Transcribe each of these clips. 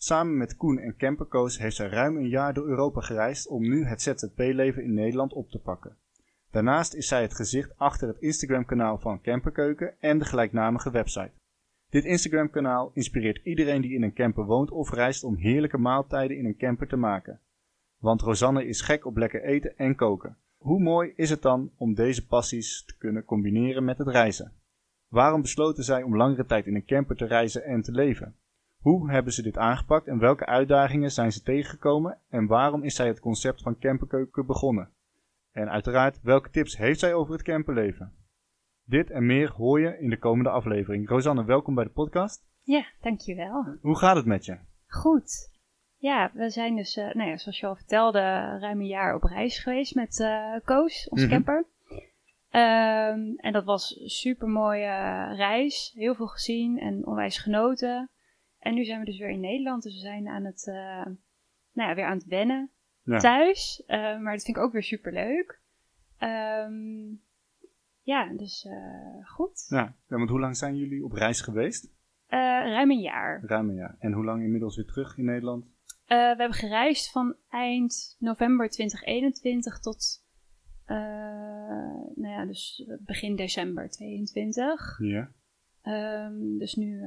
Samen met Koen en Campercoos heeft zij ruim een jaar door Europa gereisd om nu het ZZP-leven in Nederland op te pakken. Daarnaast is zij het gezicht achter het Instagram-kanaal van Camperkeuken en de gelijknamige website. Dit Instagram-kanaal inspireert iedereen die in een camper woont of reist om heerlijke maaltijden in een camper te maken. Want Rosanne is gek op lekker eten en koken. Hoe mooi is het dan om deze passies te kunnen combineren met het reizen? Waarom besloten zij om langere tijd in een camper te reizen en te leven? Hoe hebben ze dit aangepakt en welke uitdagingen zijn ze tegengekomen en waarom is zij het concept van camperkeuken begonnen? En uiteraard, welke tips heeft zij over het camperleven? Dit en meer hoor je in de komende aflevering. Rosanne, welkom bij de podcast. Ja, dankjewel. Hoe gaat het met je? Goed. Ja, we zijn dus, uh, nou ja, zoals je al vertelde, ruim een jaar op reis geweest met uh, Koos, ons Mhm. camper. Ehm, en dat was een super mooie reis. Heel veel gezien en onwijs genoten. En nu zijn we dus weer in Nederland. Dus we zijn aan het, eh, nou ja, weer aan het wennen Ja. thuis. Eh, maar dat vind ik ook weer super leuk. ja, dus eh, goed. Ja, ja, want hoe lang zijn jullie op reis geweest? Ruim een jaar. Ruim een jaar. En hoe lang inmiddels weer terug in Nederland? We hebben gereisd van eind november 2021 tot nou ja, dus begin december 2022. Ja. Ehm, dus nu,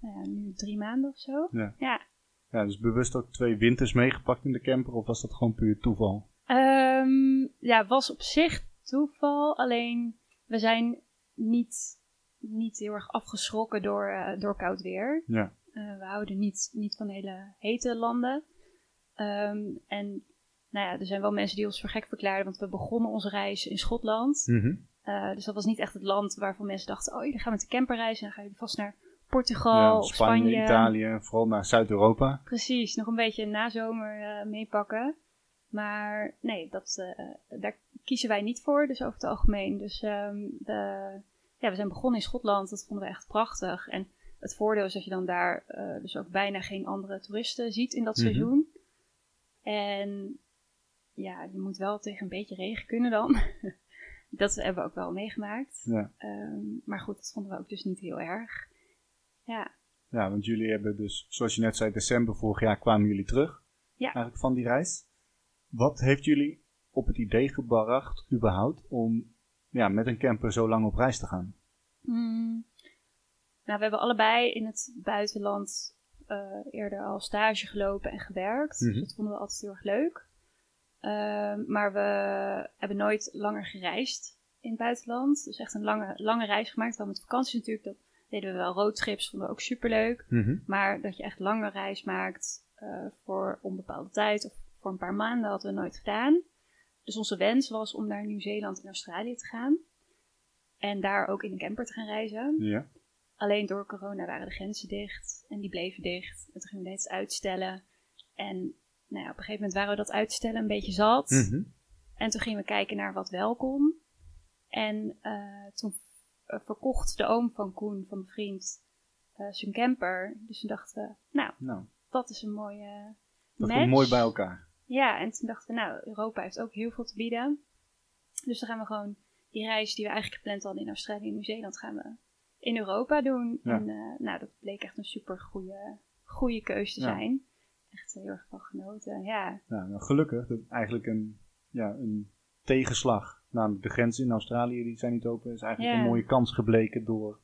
nou ja, nu drie maanden of zo. Ja. Ja. Ja, dus bewust ook twee winters meegepakt in de camper of was dat gewoon puur toeval? Ehm, ja, was op zich toeval. Alleen we zijn niet, niet heel erg afgeschrokken door, eh, door koud weer. Ja. Eh, we houden niet, niet van hele hete landen. Ehm, en nou ja, er zijn wel mensen die ons voor gek verklaarden, want we begonnen onze reis in Schotland. Mhm. Eh, dus dat was niet echt het land waarvan mensen dachten, oh, jullie gaan met de camper reizen en dan gaan jullie vast naar Portugal Ja, of Spanje, Spanje. Italië, vooral naar Zuid-Europa. Precies, nog een beetje nazomer eh meepakken. Maar nee, dat, eh, daar kiezen wij niet voor, dus over het algemeen. Dus ehm, de, ja, we zijn begonnen in Schotland, dat vonden we echt prachtig. En het voordeel is dat je dan daar eh, dus ook bijna geen andere toeristen ziet in dat Mhm. seizoen. En ja, je moet wel tegen een beetje regen kunnen dan. dat hebben we ook wel meegemaakt. Ja. Ehm, maar goed, dat vonden we ook dus niet heel erg. Ja, ja, want jullie hebben dus, zoals je net zei, december vorig jaar kwamen jullie terug. Ja. Eigenlijk van die reis. Wat heeft jullie op het idee gebracht, überhaupt, om ja, met een camper zo lang op reis te gaan? Mm. Nou, we hebben allebei in het buitenland eh, eerder al stage gelopen en gewerkt. Dus dat vonden we altijd heel erg leuk. Ehm, maar we hebben nooit langer gereisd in het buitenland. Dus echt een lange, lange reis gemaakt. Wel met vakantie natuurlijk. Dat deden we wel. Roadtrips vonden we ook superleuk. Maar dat je echt lange reis maakt eh, voor onbepaalde tijd of voor een paar maanden hadden we nooit gedaan. Dus onze wens was om naar Nieuw-Zeeland en Australië te gaan. En daar ook in een camper te gaan reizen. Ja. Alleen door corona waren de grenzen dicht en die bleven dicht. En toen gingen we steeds uitstellen. En nou ja, op een gegeven moment waren we dat uitstellen een beetje zat. Mhm. En toen gingen we kijken naar wat wel kon. En eh, toen verkocht de oom van Koen, van mijn vriend, eh, zijn camper. Dus toen dachten we, nou, Nou, dat is een mooie dat match. komt mooi bij elkaar. Ja, en toen dachten we, nou, Europa heeft ook heel veel te bieden. Dus dan gaan we gewoon die reis die we eigenlijk gepland hadden in Australië en Nieuw-Zeeland, gaan we in Europa doen. Ja. En eh, nou, dat bleek echt een super goede, goede keus te Ja. zijn. Echt heel erg van genoten, ja. Ja, nou, gelukkig, dat eigenlijk een, ja, een tegenslag. Namelijk de grenzen in Australië, die zijn niet open. is eigenlijk een mooie kans gebleken door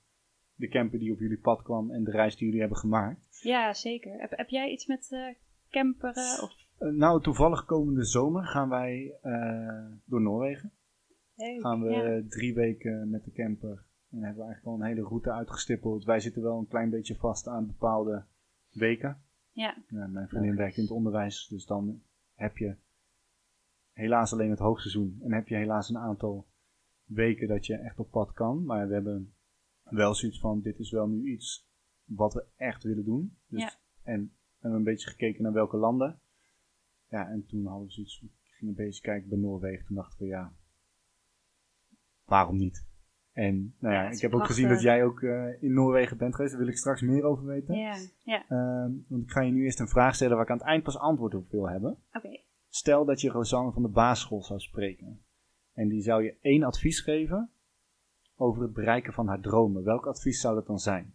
de camper die op jullie pad kwam en de reis die jullie hebben gemaakt. Ja, zeker. Heb, heb jij iets met eh camperen? Of, Eh, nou, toevallig komende zomer gaan wij eh, door Noorwegen. Leuk, Gaan we ja. drie weken met de camper. En hebben we eigenlijk al een hele route uitgestippeld. Wij zitten wel een klein beetje vast aan bepaalde weken. Ja, Ja, mijn vriendin werkt in het onderwijs, dus dan heb je helaas alleen het hoogseizoen. En heb je helaas een aantal weken dat je echt op pad kan. Maar we hebben wel zoiets van, dit is wel nu iets wat we echt willen doen. Dus, Ja. En we hebben een beetje gekeken naar welke landen. Ja, en toen hadden we zoiets, we gingen een beetje kijken bij Noorwegen. Toen dachten we, ja, waarom niet? En nou ja, ik heb ook gezien dat jij ook eh, in Noorwegen bent geweest. Daar wil ik straks meer over weten. Ja, ja. Ehm, want ik ga je nu eerst een vraag stellen waar ik aan het eind pas antwoord op wil hebben. Oké. Stel dat je Rosanne van de basisschool zou spreken. En die zou je één advies geven over het bereiken van haar dromen. Welk advies zou dat dan zijn?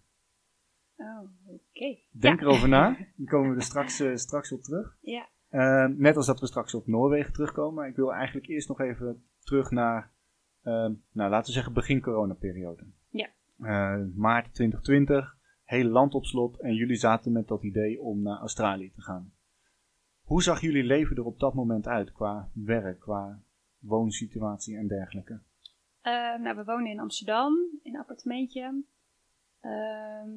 Oh, oké. Denk Ja. erover na. Dan komen we er straks, eh, straks op terug. Ja. Ehm, net als dat we straks op Noorwegen terugkomen. Maar ik wil eigenlijk eerst nog even terug naar, ehm, nou, laten we zeggen, begin coronaperiode. Ja. Eh, maart 2020, hele land op slot. En jullie zaten met dat idee om naar Australië te gaan. Hoe zag jullie leven er op dat moment uit qua werk, qua woonsituatie en dergelijke? Eh, nou, we wonen in Amsterdam, in een appartementje. Ehm,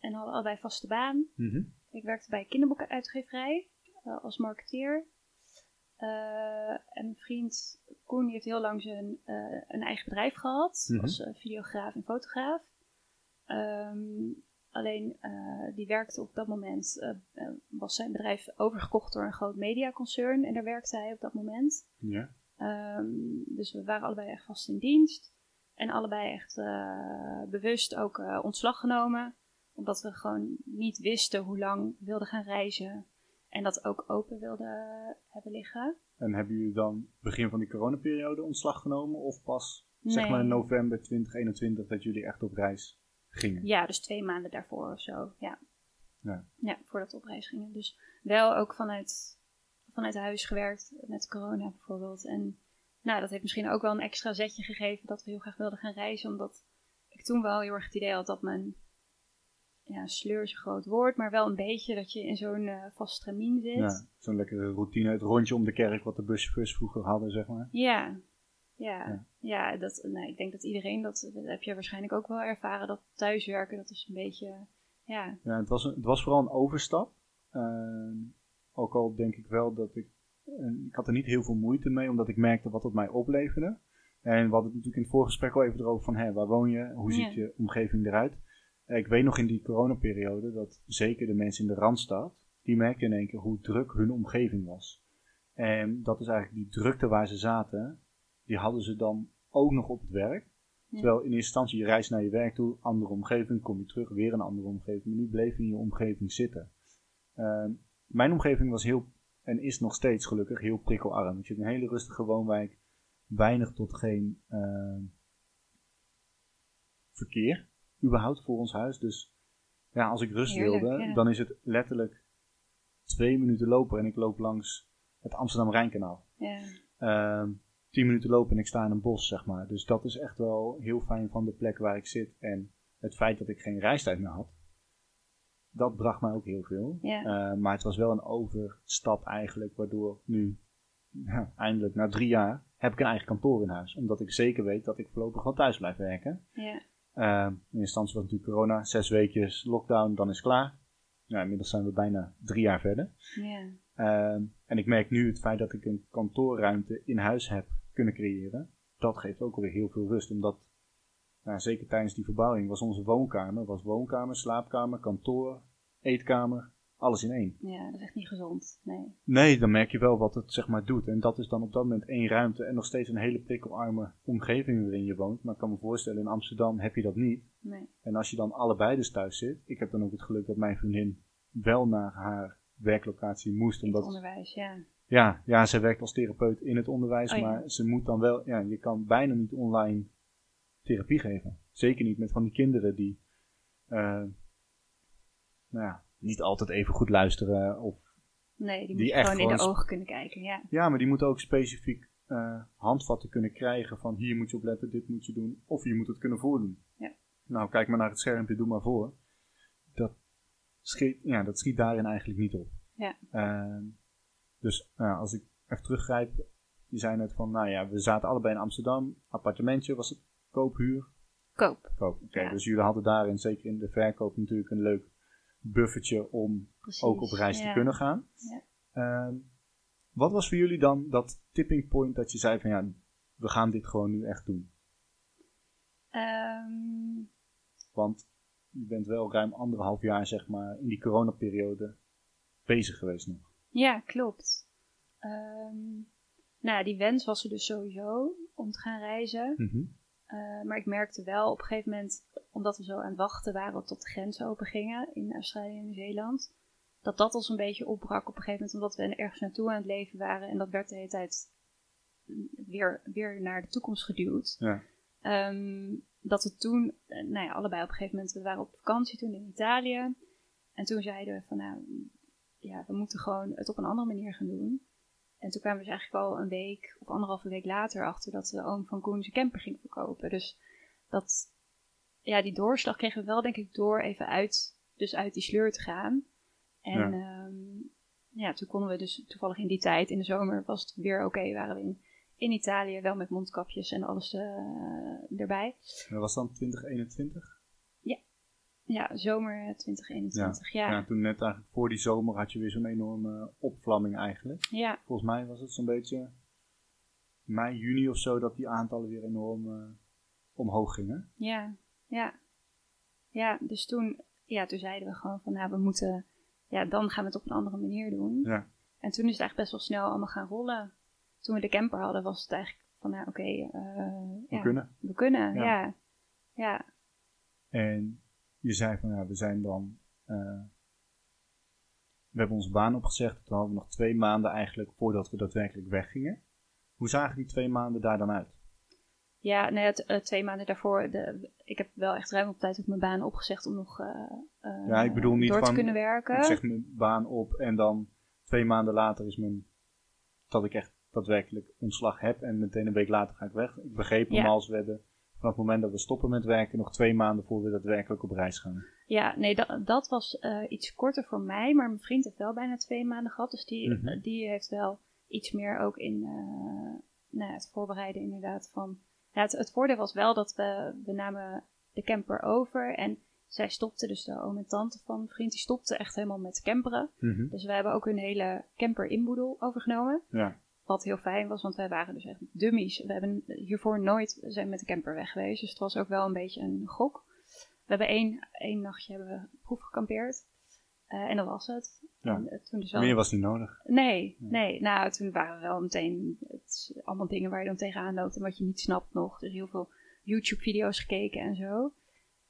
en hadden allebei vaste baan. Ik werkte bij kinderboekenuitgeverij eh, als marketeer. Eh, en mijn vriend Koen heeft heel lang zijn, eh, een eigen bedrijf gehad Mhm. als videograaf en fotograaf. Ehm, alleen eh, die werkte op dat moment, eh, eh, was zijn bedrijf overgekocht door een groot mediaconcern en daar werkte hij op dat moment. Ja. Ehm, dus we waren allebei echt vast in dienst. En allebei echt bewust ook ontslag genomen. Omdat we gewoon niet wisten hoe lang we wilden gaan reizen. En dat ook open wilden hebben liggen. En hebben jullie dan begin van die coronaperiode ontslag genomen? Of pas, zeg maar, in november 2021 dat jullie echt op reis gingen? Ja, dus twee maanden daarvoor of zo. Ja, Ja. ja voordat we op reis gingen. Dus wel ook vanuit, vanuit huis gewerkt met corona bijvoorbeeld. En nou, dat heeft misschien ook wel een extra zetje gegeven dat we heel graag wilden gaan reizen. Omdat ik toen wel heel erg het idee had dat mijn ja, sleur is een groot woord, maar wel een beetje dat je in zo'n eh vast stramien zit. Ja, zo'n lekkere routine, het rondje om de kerk wat de buschauffeurs vroeger hadden, zeg maar. Ja, ja, Ja. Ja. dat, nou, ik denk dat iedereen dat, dat heb je waarschijnlijk ook wel ervaren, dat thuiswerken, dat is een beetje, ja, Ja, het was, een- het was vooral een overstap. Ehm, ook al denk ik wel dat ik, eh, ik had er niet heel veel moeite mee, omdat ik merkte wat het mij opleverde. En we hadden het natuurlijk in het voorgesprek al even erover van, hé, waar woon je? Hoe Ja. ziet je omgeving eruit? Eh, ik weet nog in die coronaperiode dat zeker de mensen in de Randstad, die merkten in één keer hoe druk hun omgeving was. En dat is eigenlijk die drukte waar ze zaten, die hadden ze dan ook nog op het werk. Ja. Terwijl in eerste instantie je reist naar je werk toe, andere omgeving, kom je terug, weer een andere omgeving. Maar nu bleef je in je omgeving zitten. Ehm, mijn omgeving was heel, en is nog steeds gelukkig, heel prikkelarm. Ik zit in een hele rustige woonwijk, weinig tot geen ehm, verkeer, überhaupt voor ons huis. Dus ja, als ik rust Heerlijk, wilde, ja. dan is het letterlijk twee minuten lopen en ik loop langs het Amsterdam-Rijnkanaal. ja, Ehm 10 minuten lopen en ik sta in een bos, zeg maar. Dus dat is echt wel heel fijn van de plek waar ik zit. En het feit dat ik geen reistijd meer had, dat bracht mij ook heel veel. Ja. Eh, maar het was wel een overstap eigenlijk, waardoor nu, ja, eindelijk na drie jaar, heb ik een eigen kantoor in huis. Omdat ik zeker weet dat ik voorlopig wel thuis blijf werken. ja, Ehm, in instantie was natuurlijk corona, zes weekjes lockdown, dan is klaar. Nou, inmiddels zijn we bijna drie jaar verder. ja, Ehm, en ik merk nu het feit dat ik een kantoorruimte in huis heb kunnen creëren. Dat geeft ook alweer heel veel rust. Omdat, nou, zeker tijdens die verbouwing, was onze woonkamer, was woonkamer, slaapkamer, kantoor, eetkamer, alles in één. ja, dat is echt niet gezond, nee. Nee, dan merk je wel wat het zeg maar doet. En dat is dan op dat moment één ruimte en nog steeds een hele prikkelarme omgeving waarin je woont. Maar ik kan me voorstellen, in Amsterdam heb je dat niet. nee. En als je dan allebei dus thuis zit, ik heb dan ook het geluk dat mijn vriendin wel naar haar werklocatie moest. In het Omdat onderwijs, ja. ja, ja, zij werkt als therapeut in het onderwijs, Oh ja. maar ze moet dan wel, ja, je kan bijna niet online therapie geven. Zeker niet met van die kinderen die, eh, nou ja, niet altijd even goed luisteren. Of, Nee, die, Die moet echt gewoon in de ogen kunnen kijken, ja. ja, maar die moeten ook specifiek eh, handvatten kunnen krijgen van hier moet je op letten, dit moet je doen. Of je moet het kunnen voordoen. Ja. Nou, kijk maar naar het schermpje, doe maar voor. Dat schiet, ja, dat schiet daarin eigenlijk niet op. Ja. Ehm, dus nou, als ik even teruggrijp, je zei net van, nou ja, we zaten allebei in Amsterdam, appartementje, was het koophuur? Koop, Koop, oké. Ja. Dus jullie hadden daarin, zeker in de verkoop, natuurlijk een leuk buffertje om precies. ook op reis te kunnen gaan. Ja. Ehm, wat was voor jullie dan dat tipping point dat je zei van ja, we gaan dit gewoon nu echt doen? Ehm, Want je bent wel ruim anderhalf jaar zeg maar in die coronaperiode bezig geweest nog. ja, klopt. Ehm, nou, ja, die wens was er dus sowieso om te gaan reizen. Mhm. Eh, maar ik merkte wel op een gegeven moment, omdat we zo aan het wachten waren tot de grenzen open gingen in Australië en Nieuw-Zeeland, dat dat ons een beetje opbrak op een gegeven moment, omdat we ergens naartoe aan het leven waren. En dat werd de hele tijd weer, weer naar de toekomst geduwd. Ja. Ehm, dat we toen, eh, nou ja, allebei op een gegeven moment, we waren op vakantie toen in Italië. En toen zeiden we van, nou, ja, we moeten gewoon het op een andere manier gaan doen. En toen kwamen we dus eigenlijk al een week of anderhalve week later achter dat de oom van Koen zijn camper ging verkopen. Dus dat, ja, die doorslag kregen we wel denk ik door even uit, dus uit die sleur te gaan. En ja. ja, toen konden we dus toevallig in die tijd, in de zomer was het weer oké, waren we in, in Italië wel met mondkapjes en alles uh, erbij. Dat was dan 2021? Ja, ja zomer 2021, ja. ja. toen net eigenlijk voor die zomer had je weer zo'n enorme opvlamming eigenlijk. Ja. Volgens mij was het zo'n beetje mei, juni of zo dat die aantallen weer enorm uh, omhoog gingen. Ja, ja. Ja, dus toen, ja, toen zeiden we gewoon van, nou, we moeten ja, dan gaan we het op een andere manier doen. Ja. En toen is het eigenlijk best wel snel allemaal gaan rollen. Toen we de camper hadden, was het eigenlijk van, nou oké, okay, uh, we kunnen. We kunnen, ja. ja. ja. En je zei van, ja, we zijn dan, uh, we hebben onze baan opgezegd. Toen hadden we nog twee maanden eigenlijk voordat we daadwerkelijk weggingen. Hoe zagen die twee maanden daar dan uit? Ja, nee, het, uh, twee maanden daarvoor. De, ik heb wel echt ruim op tijd op mijn baan opgezegd om nog uh, ja, ik bedoel niet door van, te kunnen werken. Ik zeg mijn baan op en dan twee maanden later is mijn. dat ik echt daadwerkelijk ontslag heb en meteen een week later ga ik weg. Ik begreep hem Ja. als we hebben vanaf het moment dat we stoppen met werken nog twee maanden voor we daadwerkelijk op reis gaan. Ja, nee, dat, dat was eh, iets korter voor mij. Maar mijn vriend heeft wel bijna twee maanden gehad. Dus die, Mhm. die heeft wel iets meer ook in eh, nou, het voorbereiden inderdaad van... Ja, het, het voordeel was wel dat we, we namen de camper over en zij stopte, dus de oom en tante van mijn vriend, die stopte echt helemaal met camperen. Dus we hebben ook hun hele camper inboedel overgenomen. Ja. Wat heel fijn was, want wij waren dus echt dummies. We hebben hiervoor nooit zijn met de camper weg geweest. Dus het was ook wel een beetje een gok. We hebben één, één nachtje hebben we proef gekampeerd. Eh, en dat was het. Ja. En, eh, toen dus wel... Meer was niet nodig. Nee, nee. Nou, toen waren we wel meteen... Het allemaal dingen waar je dan tegenaan loopt en wat je niet snapt nog. Dus heel veel YouTube-video's gekeken en zo.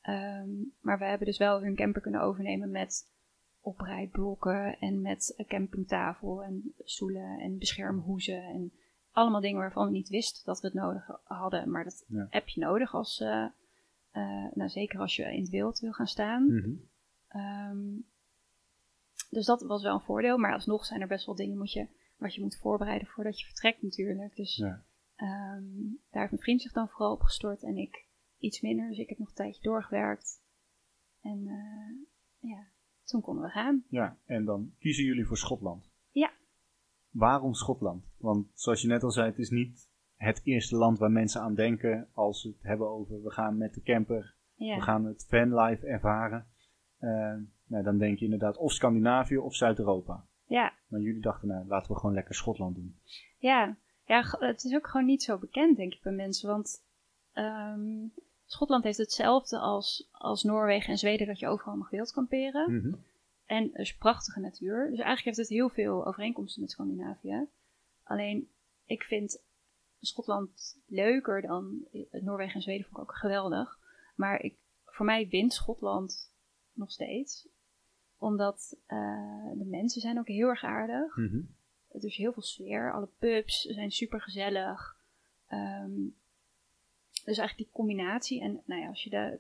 Ehm, maar we hebben dus wel hun camper kunnen overnemen met oprijblokken en met een campingtafel en stoelen en beschermhoezen en allemaal dingen waarvan we niet wisten dat we het nodig hadden. Maar dat Ja. heb je nodig als, eh, nou zeker als je in het wild wil gaan staan. Mhm. Ehm, dus dat was wel een voordeel, maar alsnog zijn er best wel dingen moet je, wat je moet voorbereiden voordat je vertrekt natuurlijk. Dus Ja. ehm, daar heeft mijn vriend zich dan vooral op gestort en ik iets minder. Dus ik heb nog een tijdje doorgewerkt. En eh, ja, toen konden we gaan. ja, en dan kiezen jullie voor Schotland. Ja. Waarom Schotland? Want zoals je net al zei, het is niet het eerste land waar mensen aan denken als ze het hebben over we gaan met de camper, Ja, we gaan het vanlife ervaren. Eh, nou, dan denk je inderdaad of Scandinavië of Zuid-Europa. ja, Maar jullie dachten, nou, laten we gewoon lekker Schotland doen. ja. ja, het is ook gewoon niet zo bekend denk ik bij mensen. Want ehm, Schotland heeft hetzelfde als, als Noorwegen en Zweden dat je overal mag wild kamperen. Mhm. En er is prachtige natuur. Dus eigenlijk heeft het heel veel overeenkomsten met Scandinavië. Alleen, ik vind Schotland leuker dan Noorwegen en Zweden vond ik ook geweldig. Maar ik, voor mij wint Schotland nog steeds. Omdat eh, de mensen zijn ook heel erg aardig. Mhm. Er is heel veel sfeer. Alle pubs zijn super gezellig. Dus eigenlijk die combinatie. En nou ja, als je daar...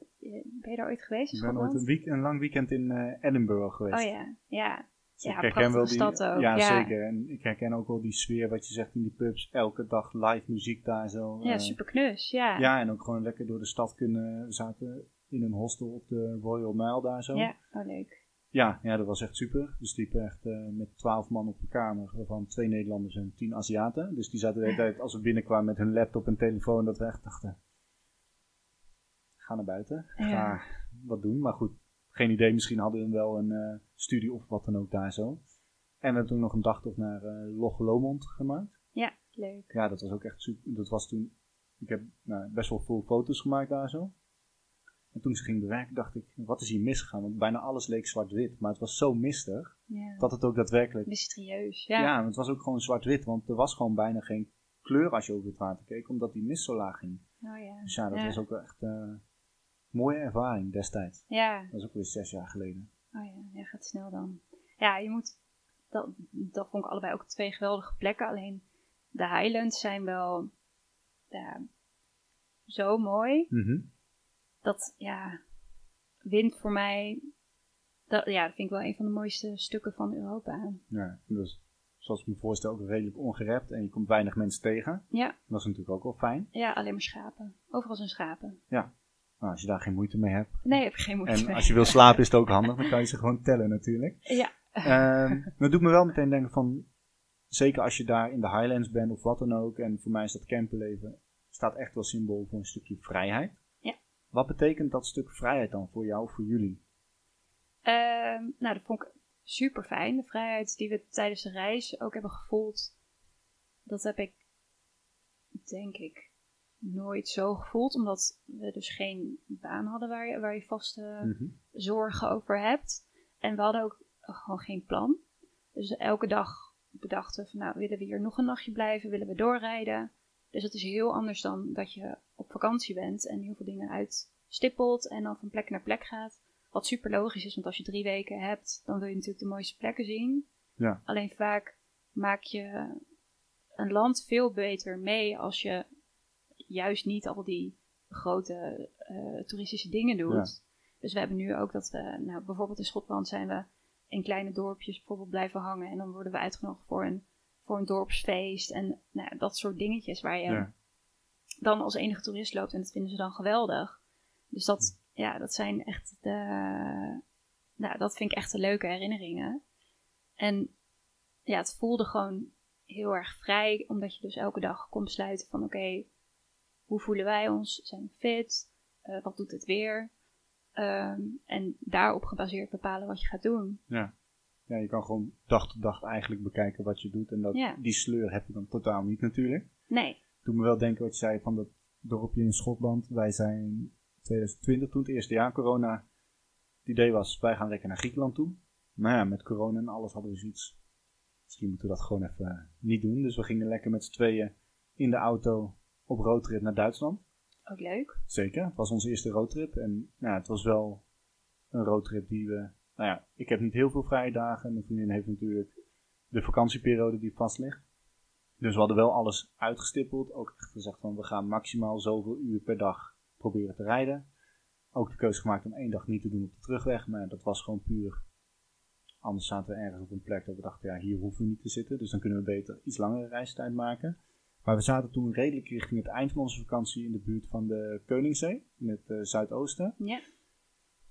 Ben je daar ooit geweest Ik ben ooit een, week, een lang weekend in eh, Edinburgh geweest. Oh ja, ja. Dus Ja, ik herken wel die, stad ook, Ja, ja. zeker. En ik herken ook wel die sfeer wat je zegt in die pubs. Elke dag live muziek daar zo. Ja, eh, super knus, ja. Ja, en ook gewoon lekker door de stad kunnen. We zaten in een hostel op de Royal Mile daar zo. Ja, oh leuk. Ja, ja, dat was echt super. Dus die echt eh, met twaalf man op een kamer, waarvan twee Nederlanders en tien Aziaten. Dus die zaten de hele tijd, als we binnenkwamen met hun laptop en telefoon, dat we echt dachten, ga naar buiten, ga Ja. wat doen. Maar goed, geen idee, misschien hadden we wel een eh, studie of wat dan ook daar zo. En we hebben toen nog een dagtocht naar eh Loch Lomond gemaakt. Ja, leuk. Ja, dat was ook echt super. Dat was toen, ik heb nou, best wel veel foto's gemaakt daar zo. En toen ze ging bewerken, dacht ik, wat is hier misgegaan? Want bijna alles leek zwart-wit, maar het was zo mistig Ja. dat het ook daadwerkelijk... Mysterieus, Ja, ja. het was ook gewoon zwart-wit, want er was gewoon bijna geen kleur als je over het water keek, omdat die mist zo laag ging. Oh ja. Dus ja, dat ja. was ook echt eh, mooie ervaring destijds. Ja, Dat is ook weer zes jaar geleden. oh ja, ja, gaat snel dan. Ja, je moet, dat, dat vond ik allebei ook twee geweldige plekken. Alleen de Highlands zijn wel ja, zo mooi. Dat, ja, wind voor mij, dat, ja, dat vind ik wel een van de mooiste stukken van Europa. Ja, dus zoals ik me voorstel ook redelijk ongerept en je komt weinig mensen tegen. Ja, Dat is natuurlijk ook wel fijn. ja, alleen maar schapen. Overal zijn schapen. Nou, als je daar geen moeite mee hebt. Nee, heb ik geen moeite En mee. als je wil slapen is het ook handig, dan kan je ze gewoon tellen natuurlijk. Ja, Ehm dat doet me wel meteen denken van, zeker als je daar in de Highlands bent of wat dan ook, en voor mij is dat camperleven, staat echt wel symbool voor een stukje vrijheid. Ja. Wat betekent dat stuk vrijheid dan voor jou, voor jullie? Ehm, nou, dat vond ik super fijn. De vrijheid die we tijdens de reis ook hebben gevoeld, dat heb ik, denk ik, nooit zo gevoeld. Omdat we dus geen baan hadden waar je, waar je vaste Mhm. zorgen over hebt. En we hadden ook gewoon geen plan. Dus elke dag bedachten we van, nou, willen we hier nog een nachtje blijven? Willen we doorrijden? Dus het is heel anders dan dat je op vakantie bent en heel veel dingen uitstippelt en dan van plek naar plek gaat. Wat super logisch is, want als je drie weken hebt, dan wil je natuurlijk de mooiste plekken zien. Ja. Alleen vaak maak je een land veel beter mee als je juist niet al die grote eh, toeristische dingen doet. Ja. Dus we hebben nu ook dat we, nou, bijvoorbeeld in Schotland zijn we in kleine dorpjes bijvoorbeeld blijven hangen. En dan worden we uitgenodigd voor een, voor een dorpsfeest. En nou, dat soort dingetjes waar je Ja. dan als enige toerist loopt. En dat vinden ze dan geweldig. Dus dat, ja, dat zijn echt de, nou, dat vind ik echt de leuke herinneringen. En ja, het voelde gewoon heel erg vrij, omdat je dus elke dag kon besluiten van oké, hoe voelen wij ons? Zijn we fit? Eh, wat doet het weer? Ehm, en daarop gebaseerd bepalen wat je gaat doen. Ja. ja, je kan gewoon dag tot dag eigenlijk bekijken wat je doet. En dat, Ja. die sleur heb je dan totaal niet natuurlijk. Nee, Doe me wel denken wat je zei van dat dorpje in Schotland. Wij zijn 2020, toen het eerste jaar corona. Het idee was, wij gaan lekker naar Griekenland toe. Maar ja, met corona en alles hadden we zoiets. Misschien moeten we dat gewoon even eh, niet doen. Dus we gingen lekker met z'n tweeën in de auto op roadtrip naar Duitsland. ook leuk. Zeker, het was onze eerste roadtrip. En nou, ja, het was wel een roadtrip die we... Nou ja, ik heb niet heel veel vrije dagen. Mijn vriendin heeft natuurlijk de vakantieperiode die vast ligt. Dus we hadden wel alles uitgestippeld. Ook echt gezegd van we gaan maximaal zoveel uur per dag proberen te rijden. Ook de keuze gemaakt om één dag niet te doen op de terugweg. Maar dat was gewoon puur... Anders zaten we ergens op een plek dat we dachten, ja, hier hoeven we niet te zitten. Dus dan kunnen we beter iets langere reistijd maken. Maar we zaten toen redelijk richting het eind van onze vakantie in de buurt van de Koningszee, in het eh, zuidoosten. Ja,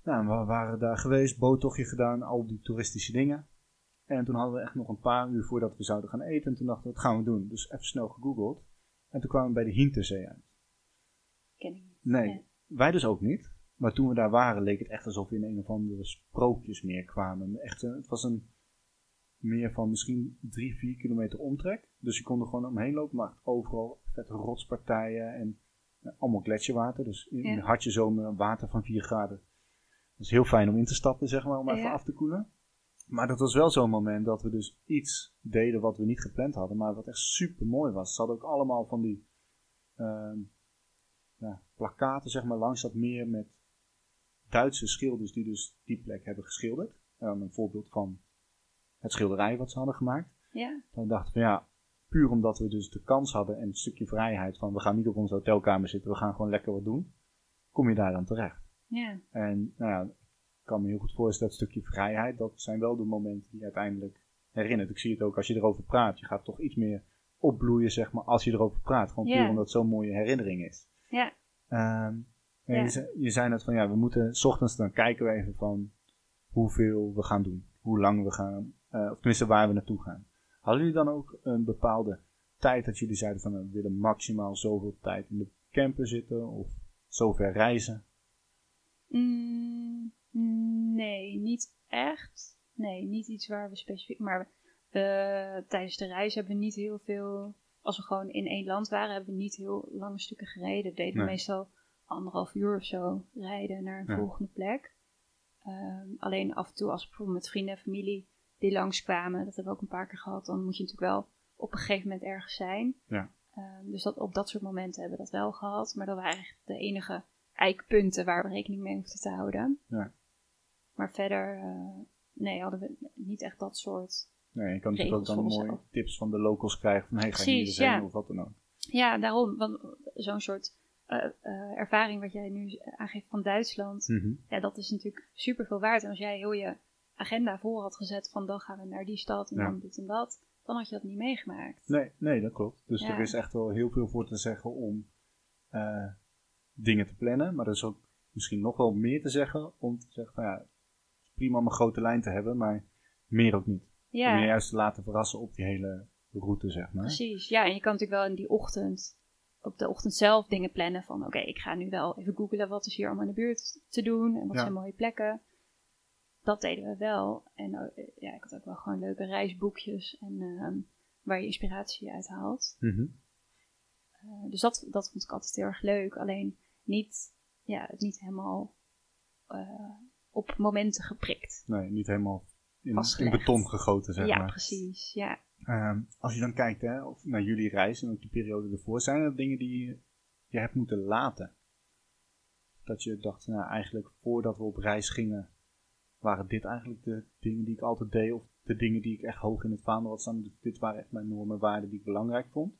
Nou, we waren daar geweest, boottochtje gedaan, al die toeristische dingen. En toen hadden we echt nog een paar uur voordat we zouden gaan eten. En toen dachten we, wat gaan we doen? Dus even snel gegoogeld. En toen kwamen we bij de Hinterzee uit. ken ik niet. Nee, Ja. wij dus ook niet. Maar toen we daar waren, leek het echt alsof we in een of andere sprookjesmeer kwamen. Echt, een- het was een meer van misschien drie, vier kilometer omtrek. Dus je kon er gewoon omheen lopen, maar overal vette rotspartijen en eh, allemaal gletsjerwater. Dus in Ja. een hartje zomer water van 4 graden. Dat is heel fijn om in te stappen, zeg maar, om even Ja. af te koelen. Maar dat was wel zo'n moment dat we dus iets deden wat we niet gepland hadden, maar wat echt super mooi was. Ze hadden ook allemaal van die ehm, ja, plakaten, zeg maar, langs dat meer met Duitse schilders die dus die plek hebben geschilderd. Dan een voorbeeld van het schilderij wat ze hadden gemaakt. Ja, Dan dachten we, ja, puur omdat we dus de kans hadden en een stukje vrijheid van we gaan niet op onze hotelkamer zitten, we gaan gewoon lekker wat doen, kom je daar dan terecht. ja, En nou ja, ik kan me heel goed voorstellen, dat stukje vrijheid, dat zijn wel de momenten die uiteindelijk herinnert. Ik zie het ook als je erover praat, je gaat toch iets meer opbloeien, zeg maar, als je erover praat. Gewoon puur Ja. omdat het zo'n mooie herinnering is. ja, Ehm, en Ja. je, zei, je zei net van ja, we moeten, s ochtends dan kijken we even van hoeveel we gaan doen. Hoe lang we gaan, of tenminste waar we naartoe gaan. Hadden jullie dan ook een bepaalde tijd dat jullie zeiden van we willen maximaal zoveel tijd in de camper zitten of zover reizen? Mm, nee, niet echt. Nee, niet iets waar we specifiek. Maar eh, tijdens de reis hebben we niet heel veel. Als we gewoon in één land waren, hebben we niet heel lange stukken gereden. We deden Nee. meestal anderhalf uur of zo rijden naar een Ja. volgende plek. Ehm, alleen af en toe als bijvoorbeeld met vrienden en familie die langskwamen, dat hebben we ook een paar keer gehad, dan moet je natuurlijk wel op een gegeven moment ergens zijn. Ja. Ehm, dus dat, op dat soort momenten hebben we dat wel gehad. Maar dat waren eigenlijk de enige eikpunten waar we rekening mee hoefden te houden. Ja. Maar verder, eh, nee, hadden we niet echt dat soort. Nee, je kan natuurlijk ook dan mooie tips van de locals krijgen van hey, ga je hier ja. heen of wat dan ook. Ja, daarom. Want zo'n soort eh, eh, ervaring wat jij nu aangeeft van Duitsland, Mhm. ja, dat is natuurlijk super veel waard. En als jij heel je agenda voor had gezet van dan gaan we naar die stad en Ja. dan dit en dat, dan had je dat niet meegemaakt. Nee, nee, dat klopt. Dus Ja. er is echt wel heel veel voor te zeggen om eh, dingen te plannen. Maar er is ook misschien nog wel meer te zeggen om te zeggen van ja, prima om een grote lijn te hebben, maar meer ook niet. Om je Ja, juist te laten verrassen op die hele route, zeg maar. precies. Ja, en je kan natuurlijk wel in die ochtend, op de ochtend zelf dingen plannen van oké, ik ga nu wel even googlen wat is hier allemaal in de buurt te doen en wat Ja. zijn mooie plekken. Dat deden we wel. En eh, ja, ik had ook wel gewoon leuke reisboekjes en ehm, waar je inspiratie uit haalt. Mhm. Eh, dus dat, dat vond ik altijd heel erg leuk. Alleen niet, ja, niet helemaal eh, op momenten geprikt. Nee, niet helemaal in, beton gegoten, zeg ja, maar. precies. Ja. Ehm, als je dan kijkt hè, of naar jullie reis en ook die periode ervoor, zijn er dingen die je hebt moeten laten? Dat je dacht, nou eigenlijk voordat we op reis gingen, waren dit eigenlijk de dingen die ik altijd deed, of de dingen die ik echt hoog in het vaandel had staan. Dit waren echt mijn normen, waarden die ik belangrijk vond.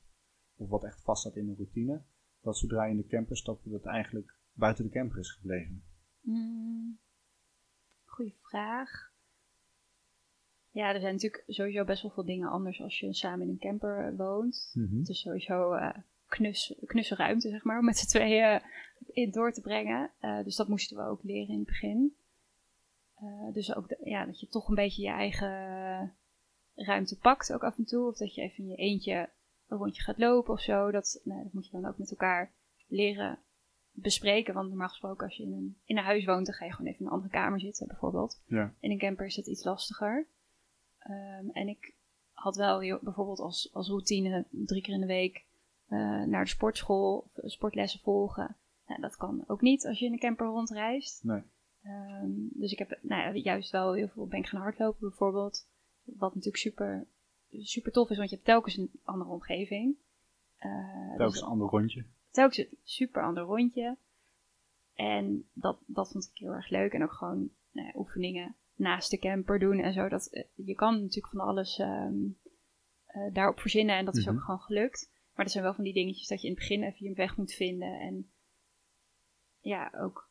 Of wat echt vast zat in een routine. Dat zodra je in de camper stapte, dat eigenlijk buiten de camper is gebleven. Mm, goeie vraag. Ja, er zijn natuurlijk sowieso best wel veel dingen anders als je samen in een camper woont. Het is sowieso eh knus, knusse ruimte, zeg maar, om met z'n tweeën in door te brengen. Eh, dus dat moesten we ook leren in het begin. Eh, dus ook de- ja, dat je toch een beetje je eigen ruimte pakt, ook af en toe. Of dat je even in je eentje een rondje gaat lopen of zo. Dat, nou, dat moet je dan ook met elkaar leren bespreken. Want normaal gesproken, als je in een, in een huis woont, dan ga je gewoon even in een andere kamer zitten, bijvoorbeeld. Ja. In een camper is het iets lastiger. Ehm, en ik had wel bijvoorbeeld als, als routine drie keer in de week eh, naar de sportschool of sportlessen volgen. Nou, dat kan ook niet als je in een camper rondreist. Nee. Ehm, dus ik heb nou ja, juist wel heel veel ben ik gaan hardlopen bijvoorbeeld. Wat natuurlijk super, super tof is, want je hebt telkens een andere omgeving. Eh, Telkens dus een ander rondje. telkens een super ander rondje. En dat, dat vond ik heel erg leuk. En ook gewoon nou ja, oefeningen naast de camper doen en zo. Dat, eh, je kan natuurlijk van alles ehm, eh, daarop verzinnen en dat is Mhm. ook gewoon gelukt. Maar er zijn wel van die dingetjes dat je in het begin even je weg moet vinden. En ja, ook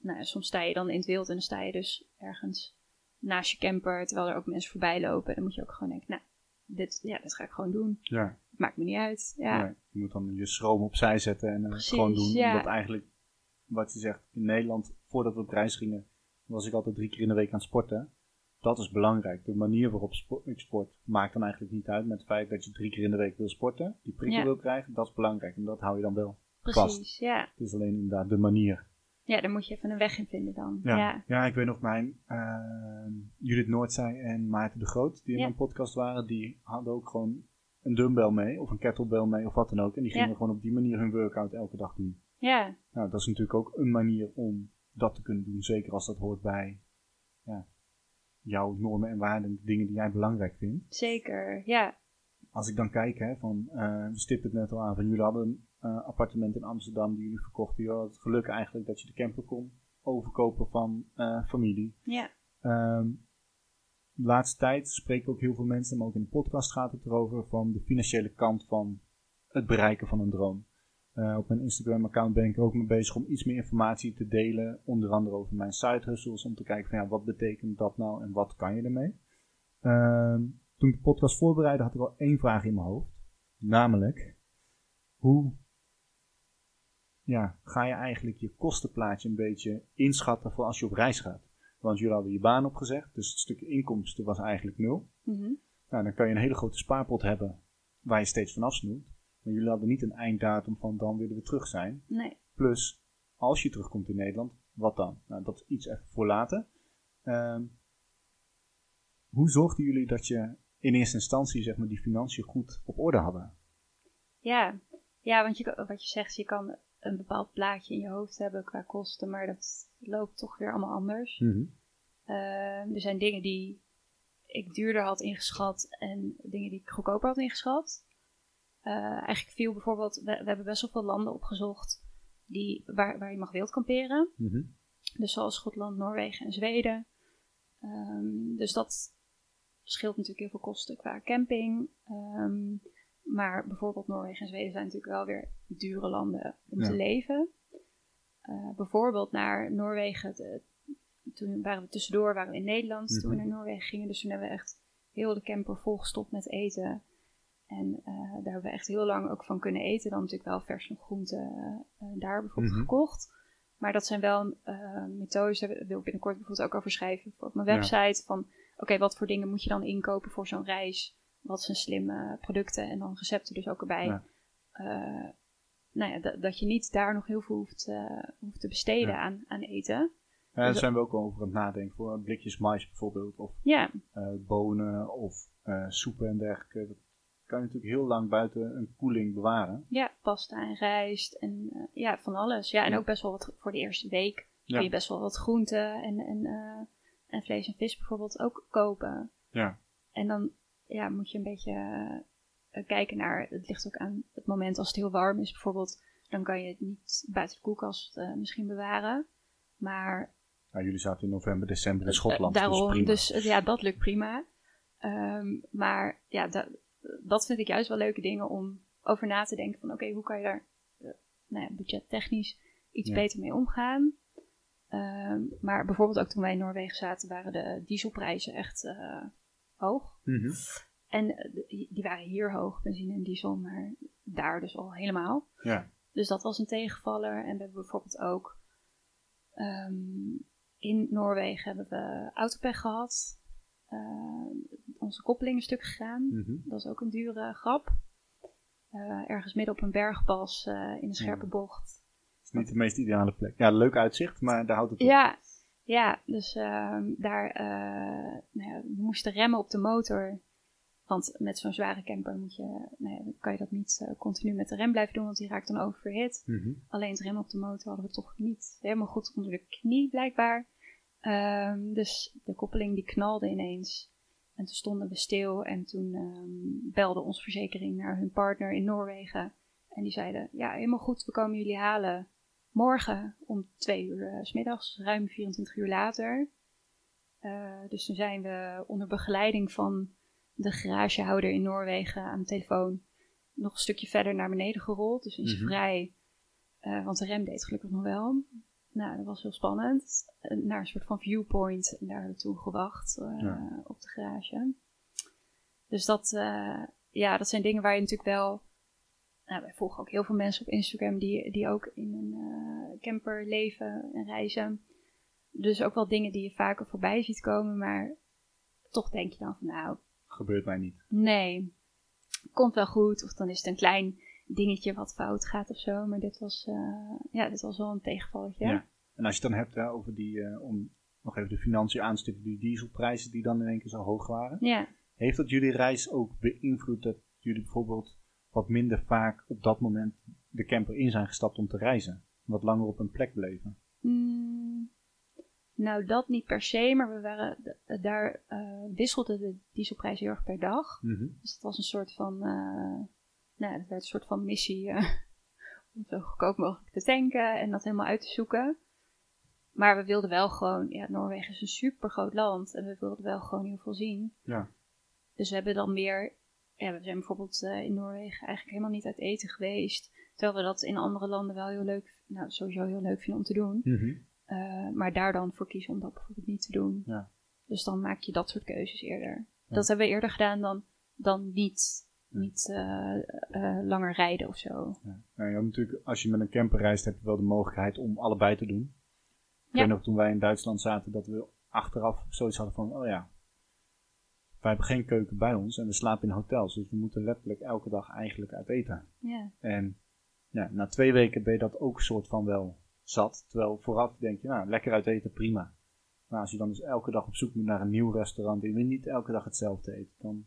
nou, ja, soms sta je dan in het wild en dan sta je dus ergens naast je camper, terwijl er ook mensen voorbij lopen. Dan moet je ook gewoon denken, nou, dit, ja, dit ga ik gewoon doen. Ja. Maakt me niet uit. Ja, Nee, je moet dan je schroom opzij zetten en eh, Precies, gewoon doen. ja. Omdat eigenlijk, wat je zegt, in Nederland, voordat we op reis gingen, was ik altijd drie keer in de week aan het sporten. Dat is belangrijk. De manier waarop ik sport maakt dan eigenlijk niet uit met het feit dat je drie keer in de week wil sporten. Die prikkel Ja. wil krijgen, dat is belangrijk. En dat hou je dan wel. precies. Ja. Het is alleen inderdaad de manier. Ja, daar moet je even een weg in vinden dan. Ja, Ja, ja. ik weet nog mijn eh, Judith Noordzij en Maarten de Groot, die in Ja. mijn podcast waren, die hadden ook gewoon een dumbbell mee, of een kettlebell mee, of wat dan ook. En die gingen Ja. gewoon op die manier hun workout elke dag doen. ja. Nou, dat is natuurlijk ook een manier om dat te kunnen doen. Zeker als dat hoort bij ja, jouw normen en waarden, de dingen die jij belangrijk vindt. zeker. Ja, Als ik dan kijk, hè, van, eh, we stipten het net al aan, van jullie hadden appartement in Amsterdam die jullie verkochten. Je had het geluk eigenlijk dat je de camper kon overkopen van eh, familie. ja, Ehm, de laatste tijd spreken ook heel veel mensen, maar ook in de podcast gaat het erover, van de financiële kant van het bereiken van een droom. Eh, op mijn Instagram-account ben ik er ook mee bezig om iets meer informatie te delen, onder andere over mijn side hustles, om te kijken van ja, wat betekent dat nou en wat kan je ermee. Ehm, toen ik de podcast voorbereidde had ik al één vraag in mijn hoofd, namelijk hoe ja, ga je eigenlijk je kostenplaatje een beetje inschatten voor als je op reis gaat? Want jullie hadden je baan opgezegd, dus het stukje inkomsten was eigenlijk nul. mhm. Nou, dan kan je een hele grote spaarpot hebben waar je steeds vanaf snoept. Maar jullie hadden niet een einddatum van dan willen we terug zijn. nee. Plus, als je terugkomt in Nederland, wat dan? Nou, dat is iets even voor later. Ehm, hoe zorgden jullie dat je in eerste instantie zeg maar, die financiën goed op orde hadden? Ja. ja, want je, wat je zegt, je kan een bepaald plaatje in je hoofd hebben qua kosten, maar dat loopt toch weer allemaal anders. Mhm. Ehm, er zijn dingen die ik duurder had ingeschat en dingen die ik goedkoper had ingeschat. Eh, eigenlijk viel bijvoorbeeld, we, we hebben best wel veel landen opgezocht die, waar, waar je mag wild kamperen. Mhm. Dus zoals Schotland, Noorwegen en Zweden. Ehm, dus dat scheelt natuurlijk heel veel kosten qua camping. Ehm, maar bijvoorbeeld Noorwegen en Zweden zijn natuurlijk wel weer dure landen om Ja. te leven. Eh, bijvoorbeeld naar Noorwegen. de- toen waren we tussendoor waren we in Nederland toen we Mhm. naar Noorwegen gingen. Dus toen hebben we echt heel de camper volgestopt met eten. En eh, daar hebben we echt heel lang ook van kunnen eten. Dan natuurlijk wel vers groenten eh, eh, daar bijvoorbeeld Mhm. gekocht. Maar dat zijn wel eh, methodes, daar wil ik binnenkort bijvoorbeeld ook over schrijven op mijn Ja. website. Van oké, wat voor dingen moet je dan inkopen voor zo'n reis? Wat zijn slimme producten en dan recepten dus ook erbij. Ja. Eh, nou ja, dat- je niet daar nog heel veel hoeft, eh, hoeft te besteden Ja. aan, aan eten. Ja, daar Dus- zijn we ook wel over aan het nadenken. Voor blikjes mais bijvoorbeeld. Of Ja, eh, bonen of soepen en dergelijke. Dat kan je natuurlijk heel lang buiten een koeling bewaren. ja, pasta en rijst en ja, van alles. Ja, en ook best wel wat voor de eerste week kun je best wel wat groenten en, en, en vlees en vis bijvoorbeeld ook kopen. Ja. En dan ja, moet je een beetje eh, kijken naar, het ligt ook aan het moment als het heel warm is bijvoorbeeld, dan kan je het niet buiten de koelkast eh, misschien bewaren. Maar Nou, jullie zaten in november, december in Schotland. Eh, daarom, dus prima. dus eh, ja, dat lukt prima. Ehm, maar ja, da- dat vind ik juist wel leuke dingen om over na te denken van oké, hoe kan je daar eh, nou ja, budgettechnisch iets Ja. beter mee omgaan. Ehm, maar bijvoorbeeld ook toen wij in Noorwegen zaten, waren de dieselprijzen echt hoog. Mhm. En eh, die waren hier hoog, benzine en diesel, maar daar dus al helemaal. Ja. Dus dat was een tegenvaller. En we hebben bijvoorbeeld ook ehm, in Noorwegen hebben we autopech gehad. Eh, onze koppeling een stuk gegaan. Mhm. Dat is ook een dure grap. Eh, ergens midden op een bergpas in een scherpe Ja. bocht. Niet de meest ideale plek. Ja, leuk uitzicht, maar daar houdt het op. Ja, ja dus ehm, daar eh, nou ja, we moesten remmen op de motor. Want met zo'n zware camper moet je, nou kan je dat niet eh, continu met de rem blijven doen, want die raakt dan oververhit. Mhm. Alleen het remmen op de motor hadden we toch niet helemaal goed onder de knie, blijkbaar. Ehm, dus de koppeling die knalde ineens. En toen stonden we stil en toen ehm, belde onze verzekering naar hun partner in Noorwegen. En die zeiden, ja, helemaal goed, we komen jullie halen morgen om twee uur eh, s middags, ruim 24 uur later. Eh, dus toen zijn we onder begeleiding van de garagehouder in Noorwegen aan de telefoon nog een stukje verder naar beneden gerold. Dus in Mhm. vrij, eh, want de rem deed gelukkig nog wel. Nou, dat was heel spannend. Naar een soort van viewpoint en daar naartoe gewacht eh, Ja. op de garage. Dus dat, ja, dat zijn dingen waar je natuurlijk wel. Nou, wij volgen ook heel veel mensen op Instagram die, die ook in een eh, camper leven en reizen. Dus ook wel dingen die je vaker voorbij ziet komen, maar toch denk je dan van nou, Gebeurt mij niet. nee, komt wel goed. Of dan is het een klein dingetje wat fout gaat of zo. Maar dit was, eh, ja, dit was wel een tegenvalletje. Ja. En als je het dan hebt hè, over die, eh, om nog even de financiën aan te stippen, die dieselprijzen die dan in één keer zo hoog waren. ja. Heeft dat jullie reis ook beïnvloed dat jullie bijvoorbeeld wat minder vaak op dat moment de camper in zijn gestapt om te reizen? Wat langer op een plek bleven? Mm, nou, dat niet per se, maar we waren daar eh wisselde de dieselprijs heel erg per dag. Mhm. Dus het was een soort van, eh, nou, het werd een soort van missie eh, om zo goedkoop mogelijk te tanken en dat helemaal uit te zoeken. Maar we wilden wel gewoon, ja, Noorwegen is een super groot land en we wilden wel gewoon heel veel zien. Ja. Dus we hebben dan meer, ja, we zijn bijvoorbeeld eh, in Noorwegen eigenlijk helemaal niet uit eten geweest. Terwijl we dat in andere landen wel heel leuk, nou sowieso heel leuk vinden om te doen. Mhm. Eh, maar daar dan voor kiezen om dat bijvoorbeeld niet te doen. Ja. Dus dan maak je dat soort keuzes eerder. Ja. Dat hebben we eerder gedaan dan, dan niet, niet eh, langer rijden of zo. Ja. Nou, je hebt natuurlijk, als je met een camper reist, heb je wel de mogelijkheid om allebei te doen. Ik Ja. weet nog toen wij in Duitsland zaten, dat we achteraf zoiets hadden van, oh ja, wij hebben geen keuken bij ons en we slapen in hotels. Dus we moeten letterlijk elke dag eigenlijk uit eten. Ja, En ja, na twee weken ben je dat ook soort van wel zat. Terwijl vooraf denk je, nou, lekker uit eten, prima. Maar als je dan dus elke dag op zoek moet naar een nieuw restaurant en je wil niet elke dag hetzelfde eten, dan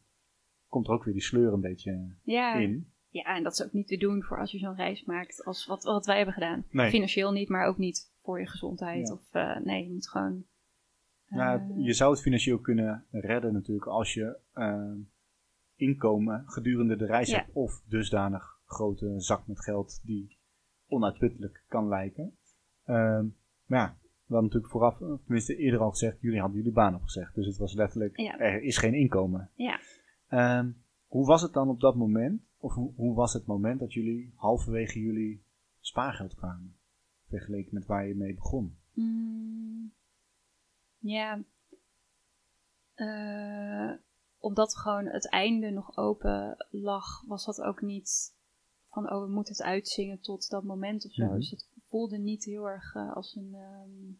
komt er ook weer die sleur een beetje ja, in. Ja, en dat is ook niet te doen voor als je zo'n reis maakt als wat, wat wij hebben gedaan. Nee. Financieel niet, maar ook niet voor je gezondheid. Ja. Of eh, nee, je moet gewoon. Nou, je zou het financieel kunnen redden natuurlijk als je eh, inkomen gedurende de reis Ja. hebt. Of dusdanig grote zak met geld die onuitputtelijk kan lijken. Ehm, maar ja, we hadden natuurlijk vooraf, eh, tenminste eerder al gezegd, jullie hadden jullie baan opgezegd. Dus het was letterlijk, Ja. er is geen inkomen. Ja. Ehm, hoe was het dan op dat moment, of hoe, hoe was het moment dat jullie halverwege jullie spaargeld kwamen? Vergeleken met waar je mee begon. Mm, ja. Eh, omdat gewoon het einde nog open lag, was dat ook niet van, oh, we moeten het uitzingen tot dat moment of zo. Mhm. Dus het voelde niet heel erg eh, als, een, ehm,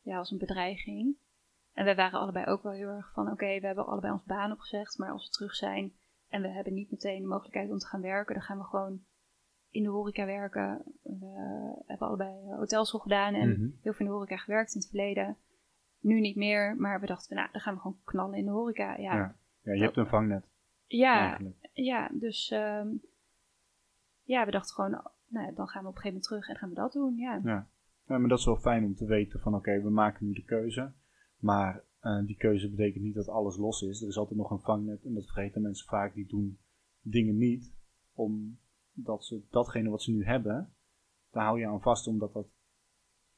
ja, als een bedreiging. En wij waren allebei ook wel heel erg van, oké, we hebben allebei ons baan opgezegd, maar als we terug zijn en we hebben niet meteen de mogelijkheid om te gaan werken, dan gaan we gewoon in de horeca werken. We hebben allebei hotelschool gedaan en Mhm. heel veel in de horeca gewerkt in het verleden. Nu niet meer, maar we dachten, nou, dan gaan we gewoon knallen in de horeca. Ja, Ja. ja, Ja, je hebt een vangnet ja, eigenlijk. dus ehm, ja, we dachten gewoon, nou, ja, dan gaan we op een gegeven moment terug en gaan we dat doen. Ja, Ja. ja, maar dat is wel fijn om te weten van oké, we maken nu de keuze. Maar eh, die keuze betekent niet dat alles los is. Er is altijd nog een vangnet en dat vergeten mensen vaak. Die doen dingen niet omdat ze datgene wat ze nu hebben, daar hou je aan vast omdat dat,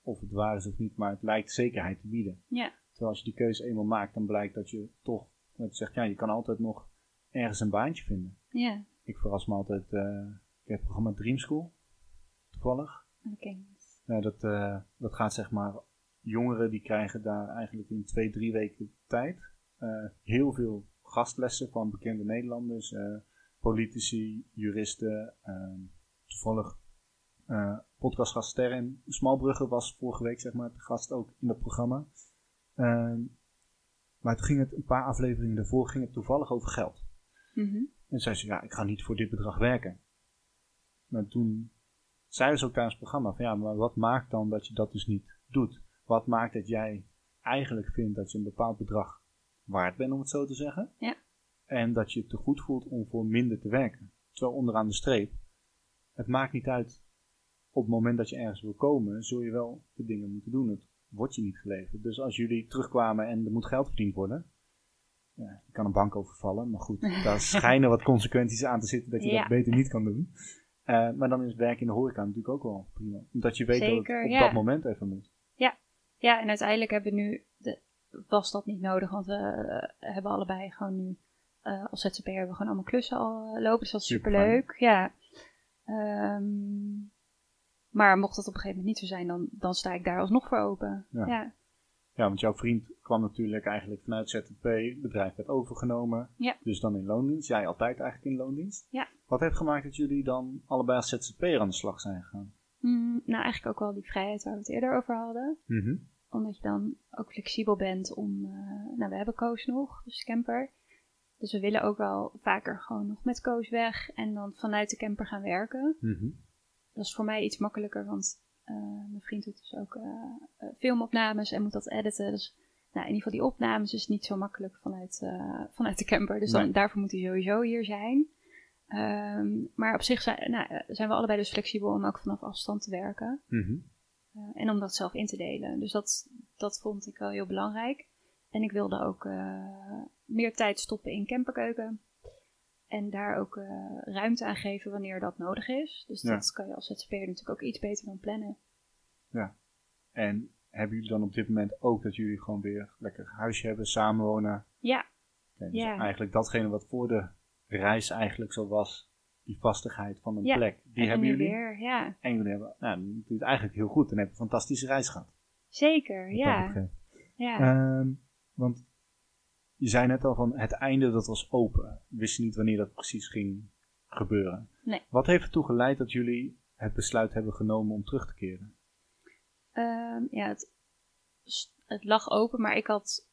of het waar is of niet, maar het lijkt zekerheid te bieden. ja, Terwijl als je die keuze eenmaal maakt, dan blijkt dat je toch, dat je zegt, ja, je kan altijd nog ergens een baantje vinden. ja. Ik verras me altijd, eh, ik heb het programma Dream School, toevallig. Oké. Dat, eh, dat gaat zeg maar, jongeren die krijgen daar eigenlijk in twee, drie weken tijd eh, heel veel gastlessen van bekende Nederlanders, politici, juristen, eh, toevallig eh podcastgast Sterren Smalbrugge was vorige week zeg maar de gast ook in dat programma. Ehm, maar toen ging het een paar afleveringen daarvoor ging het toevallig over geld. Mhm. En zei ze, ja, ik ga niet voor dit bedrag werken. Maar toen zeiden ze ook tijdens het programma van, ja, maar wat maakt dan dat je dat dus niet doet? Wat maakt dat jij eigenlijk vindt dat je een bepaald bedrag waard bent, om het zo te zeggen? Ja. En dat je het te goed voelt om voor minder te werken. Terwijl onderaan de streep, het maakt niet uit, op het moment dat je ergens wil komen, zul je wel de dingen moeten doen. Het wordt je niet geleverd. Dus als jullie terugkwamen en er moet geld verdiend worden, ja, je kan een bank overvallen, maar goed, daar schijnen wat consequenties aan te zitten dat je Ja. dat beter niet kan doen. Eh, maar dan is werk in de horeca natuurlijk ook wel prima. Omdat je weet dat het op ja. dat moment even moet. Ja, en uiteindelijk hebben we nu, de, was dat niet nodig, want we eh, hebben allebei gewoon nu als ZZP'er hebben we gewoon allemaal klussen al eh, lopen, dus dat is superleuk. Ja. Ehm, maar mocht dat op een gegeven moment niet zo zijn, dan, dan sta ik daar alsnog voor open. Ja. Ja, Ja, want jouw vriend kwam natuurlijk eigenlijk vanuit ZZP, het bedrijf werd overgenomen. Ja. Dus dan in loondienst. Jij altijd eigenlijk in loondienst. Ja. Wat heeft gemaakt dat jullie dan allebei als ZZP'er aan de slag zijn gegaan? Mm, nou eigenlijk ook wel die vrijheid waar we het eerder over hadden. Mhm. Omdat je dan ook flexibel bent om, eh, nou we hebben Koos nog, dus camper. Dus we willen ook wel vaker gewoon nog met Koos weg en dan vanuit de camper gaan werken. Mhm. Dat is voor mij iets makkelijker, want eh, mijn vriend doet dus ook eh, eh, filmopnames en moet dat editen. Dus nou, in ieder geval die opnames is niet zo makkelijk vanuit, vanuit de camper. Dus dan, Nee. daarvoor moet hij sowieso hier zijn. Ehm, maar op zich zijn, nou, zijn we allebei dus flexibel om ook vanaf afstand te werken. Mhm. En om dat zelf in te delen. Dus dat, dat vond ik wel heel belangrijk. En ik wilde ook meer tijd stoppen in camperkeuken. En daar ook eh, ruimte aan geven wanneer dat nodig is. Dus Ja. dat kan je als ZZP'er natuurlijk ook iets beter dan plannen. En hebben jullie dan op dit moment ook dat jullie gewoon weer lekker huisje hebben, samenwonen? Ja, Ja, dus Ja. eigenlijk datgene wat voor de reis eigenlijk zo was, die vastigheid van een Ja, plek, die en hebben jullie. weer. Ja, En jullie hebben, nou, het eigenlijk heel goed. Dan heb je een fantastische reis gehad. zeker. Ja, ja. Ehm, want je zei net al van het einde dat was open. Wist je niet wanneer dat precies ging gebeuren. Nee. Wat heeft ertoe geleid dat jullie het besluit hebben genomen om terug te keren? Ehm, ja, het, het lag open, maar ik had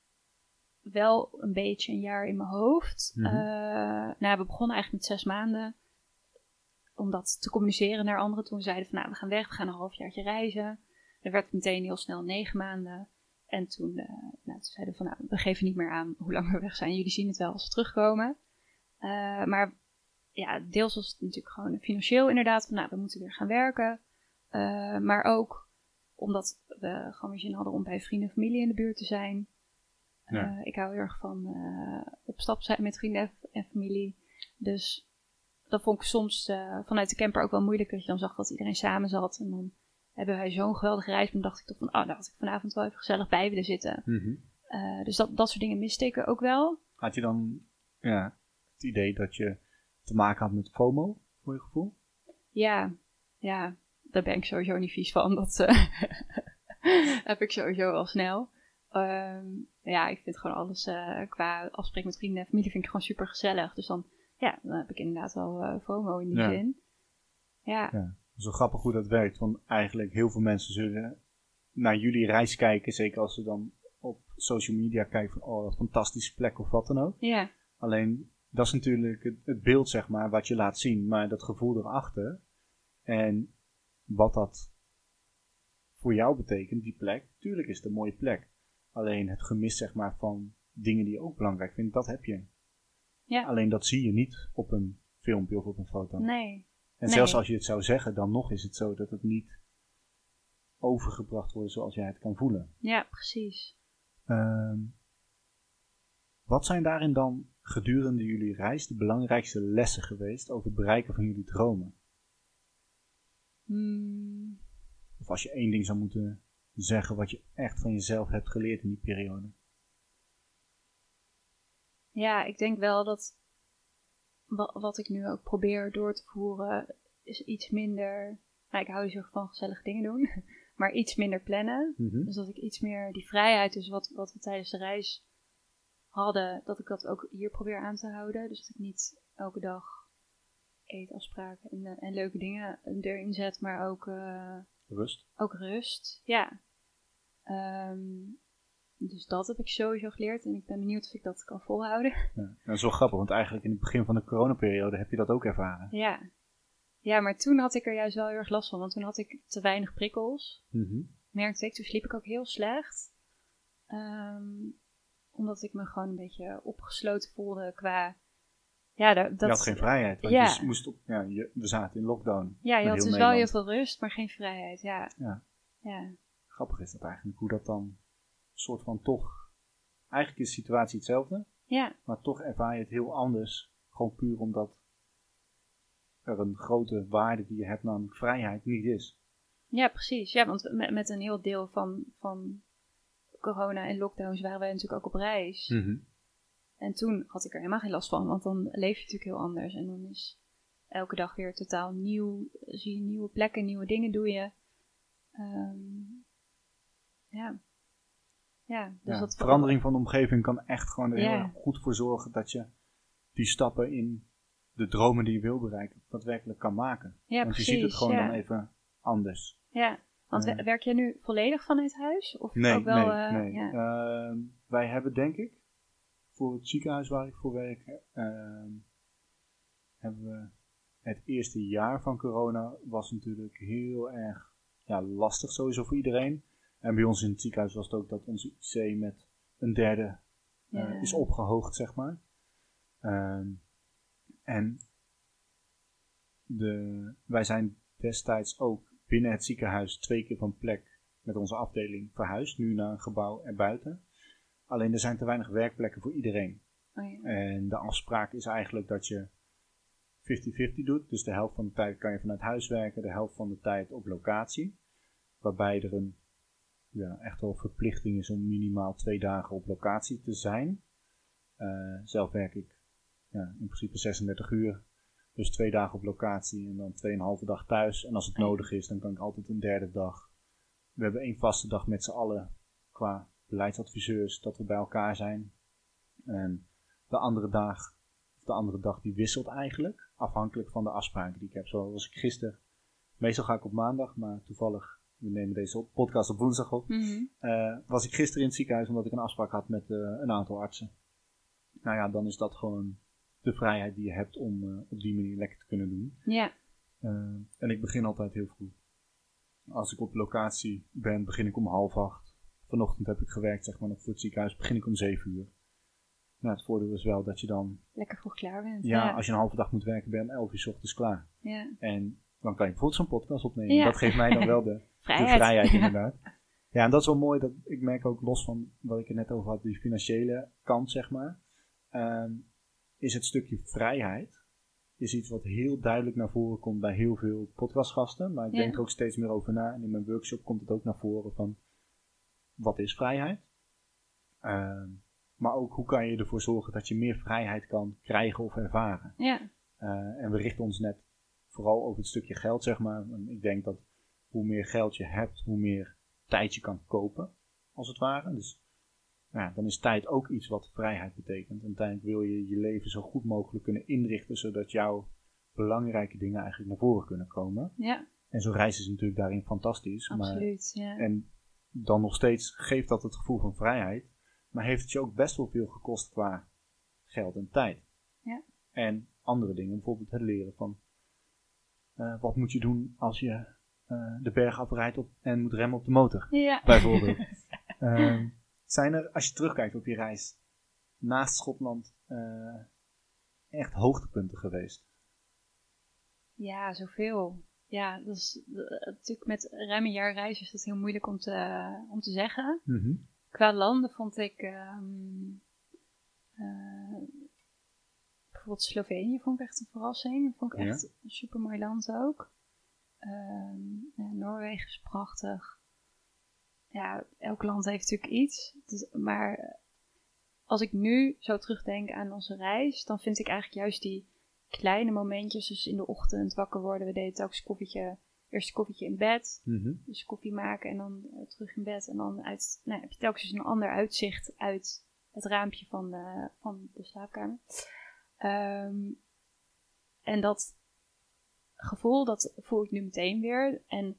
wel een beetje een jaar in mijn hoofd. Mhm. Eh, nou, we begonnen eigenlijk met zes maanden. Om dat te communiceren naar anderen. Toen we zeiden van, nou, we gaan weg, we gaan een halfjaartje reizen. Er werd meteen heel snel negen maanden. En toen, eh, nou, toen zeiden we van, nou, we geven niet meer aan hoe lang we weg zijn. Jullie zien het wel als we terugkomen. Eh, maar ja, deels was het natuurlijk gewoon financieel inderdaad. Van, nou, we moeten weer gaan werken. Eh, maar ook omdat we gewoon weer zin hadden om bij vrienden en familie in de buurt te zijn. Ja. Ik hou heel erg van op stap zijn met vrienden en- familie. Dus dat vond ik soms vanuit de camper ook wel moeilijk. Dat je dan zag dat iedereen samen zat. En dan hebben wij zo'n geweldige reis. Dan dacht ik toch van, oh, daar had ik vanavond wel even gezellig bij willen zitten. Mhm. Eh, dus dat, dat soort dingen miste ik ook wel. Had je dan ja, het idee dat je te maken had met FOMO, voor je gevoel? Ja, ja, daar ben ik sowieso niet vies van. Dat eh, heb ik sowieso al snel. Ehm, ja, ik vind gewoon alles eh, qua afspreken met vrienden en familie vind ik gewoon super gezellig. Dus dan, ja, dan heb ik inderdaad wel FOMO in die Ja. zin. Ja, Ja. Zo grappig hoe dat werkt, want eigenlijk heel veel mensen zullen naar jullie reis kijken, zeker als ze dan op social media kijken van, oh, fantastische plek of wat dan ook. ja, Alleen, dat is natuurlijk het, het beeld, zeg maar, wat je laat zien, maar dat gevoel erachter en wat dat voor jou betekent, die plek, tuurlijk is het een mooie plek. Alleen het gemis, zeg maar, van dingen die je ook belangrijk vindt, dat heb je. Ja. Alleen dat zie je niet op een filmpje of op een foto. nee. En Nee. zelfs als je het zou zeggen, dan nog is het zo dat het niet overgebracht wordt zoals jij het kan voelen. Ja, precies. Ehm, wat zijn daarin dan gedurende jullie reis de belangrijkste lessen geweest over het bereiken van jullie dromen? Hmm, Of als je één ding zou moeten zeggen wat je echt van jezelf hebt geleerd in die periode? ja, ik denk wel dat wa- wat ik nu ook probeer door te voeren is iets minder. Nou, ik hou dus heel erg van gezellige dingen doen, maar iets minder plannen. Mhm. Dus dat ik iets meer die vrijheid, dus wat, wat we tijdens de reis hadden, dat ik dat ook hier probeer aan te houden. Dus dat ik niet elke dag eetafspraken en, eh, en leuke dingen erin zet, maar ook, eh, Rust. ook rust. Ja. Ehm, dus dat heb ik sowieso geleerd en ik ben benieuwd of ik dat kan volhouden. Ja. Dat is wel grappig, want eigenlijk in het begin van de coronaperiode heb je dat ook ervaren. Ja. Ja, maar toen had ik er juist wel heel erg last van, want toen had ik te weinig prikkels. Mhm. merkte ik. Toen sliep ik ook heel slecht. Ehm, omdat ik me gewoon een beetje opgesloten voelde qua... Ja, da- dat, je had geen vrijheid, want Ja. je moest op, ja, je, we zaten in lockdown. ja, je had dus wel heel veel rust, maar geen vrijheid. Ja. Ja. Ja. Grappig is dat eigenlijk, hoe dat dan soort van toch... Eigenlijk is de situatie hetzelfde, Ja. maar toch ervaar je het heel anders. Gewoon puur omdat er een grote waarde die je hebt, namelijk vrijheid, niet is. ja, precies. Ja, want met, met een heel deel van, van corona en lockdowns waren wij natuurlijk ook op reis. Mhm. En toen had ik er helemaal geen last van, want dan leef je natuurlijk heel anders. En dan is elke dag weer totaal nieuw. Zie je nieuwe plekken, nieuwe dingen doe je. Ehm, ja. Ja, dus Ja, dat verandering van de omgeving kan echt gewoon er heel erg goed voor zorgen dat je die stappen in de dromen die je wil bereiken, daadwerkelijk kan maken. Ja, Want precies. je ziet het gewoon dan even anders. Ja, want we- werk jij nu volledig vanuit huis? Of Nee, ook wel, nee, eh, nee. Ehm, wij hebben denk ik, voor het ziekenhuis waar ik voor werk, ehm, hebben we het eerste jaar van corona was natuurlijk heel erg ja, lastig sowieso voor iedereen. En bij ons in het ziekenhuis was het ook dat onze IC met een derde eh, Ja. is opgehoogd, zeg maar. Ehm, en de, wij zijn destijds ook binnen het ziekenhuis twee keer van plek met onze afdeling verhuisd. Nu naar een gebouw erbuiten. Alleen er zijn te weinig werkplekken voor iedereen. Oh, ja. En de afspraak is eigenlijk dat je 50-50 doet. Dus de helft van de tijd kan je vanuit huis werken, de helft van de tijd op locatie. Waarbij er een ja, echt wel verplichting is om minimaal twee dagen op locatie te zijn. Eh, zelf werk ik ja, in principe 36 uur. Dus twee dagen op locatie en dan tweeënhalve dag thuis. En als het nodig is, dan kan ik altijd een derde dag. We hebben één vaste dag met z'n allen qua beleidsadviseurs dat we bij elkaar zijn. En de andere dag, of de andere dag die wisselt eigenlijk. Afhankelijk van de afspraken die ik heb. Zo was ik gisteren. Meestal ga ik op maandag, maar toevallig, we nemen deze op- podcast op woensdag op. Mhm. Eh, was ik gisteren in het ziekenhuis omdat ik een afspraak had met eh, een aantal artsen. Nou ja, dan is dat gewoon de vrijheid die je hebt om eh, op die manier lekker te kunnen doen. ja. En ik begin altijd heel vroeg. Als ik op locatie ben, begin ik om half acht. Vanochtend heb ik gewerkt, zeg maar, nog voor het ziekenhuis. Begin ik om zeven uur. Nou, het voordeel is wel dat je dan, Lekker vroeg klaar bent. ja, Ja, als je een halve dag moet werken, ben je om 11 uur 's ochtends klaar. ja. En dan kan je bijvoorbeeld zo'n podcast opnemen. Ja. Dat geeft mij dan wel de, Vrijheid. de vrijheid inderdaad. Ja, en dat is wel mooi. Dat, ik merk ook los van wat ik er net over had, die financiële kant, zeg maar. ehm, is het stukje vrijheid. Is iets wat heel duidelijk naar voren komt bij heel veel podcastgasten. Maar ik Ja. denk er ook steeds meer over na. En in mijn workshop komt het ook naar voren van... Wat is vrijheid? Ehm, maar ook hoe kan je ervoor zorgen dat je meer vrijheid kan krijgen of ervaren. Ja, Eh, en we richten ons net vooral over het stukje geld, zeg maar. En ik denk dat hoe meer geld je hebt, hoe meer tijd je kan kopen, als het ware. Dus ja, dan is tijd ook iets wat vrijheid betekent. En uiteindelijk wil je je leven zo goed mogelijk kunnen inrichten, zodat jouw belangrijke dingen eigenlijk naar voren kunnen komen. ja, En zo'n reis is natuurlijk daarin fantastisch. Maar, absoluut. Ja. en dan nog steeds geeft dat het gevoel van vrijheid, maar heeft het je ook best wel veel gekost qua geld en tijd. Ja. En andere dingen, bijvoorbeeld het leren van eh, wat moet je doen als je de berg afrijdt op en moet remmen op de motor, ja. bijvoorbeeld. Ehm, zijn er, als je terugkijkt op je reis, naast Schotland eh, echt hoogtepunten geweest? Ja, zoveel. Ja, dat is eh, natuurlijk met ruim een jaar reis is dat heel moeilijk om te, om te zeggen. Qua landen vond ik ehm, eh, bijvoorbeeld Slovenië vond ik echt een verrassing. Vond ik Ja. echt een super mooi land ook. Ehm, Noorwegen is prachtig. Ja, elk land heeft natuurlijk iets. Dus- maar als ik nu zo terugdenk aan onze reis, dan vind ik eigenlijk juist die kleine momentjes. Dus in de ochtend wakker worden. We deden telkens koffietje. Eerst een koffietje in bed. Mhm. Dus koffie maken en dan eh, terug in bed. En dan uit, nou, heb je telkens een ander uitzicht uit het raampje van de, van de slaapkamer. Ehm, en dat gevoel, dat voel ik nu meteen weer. En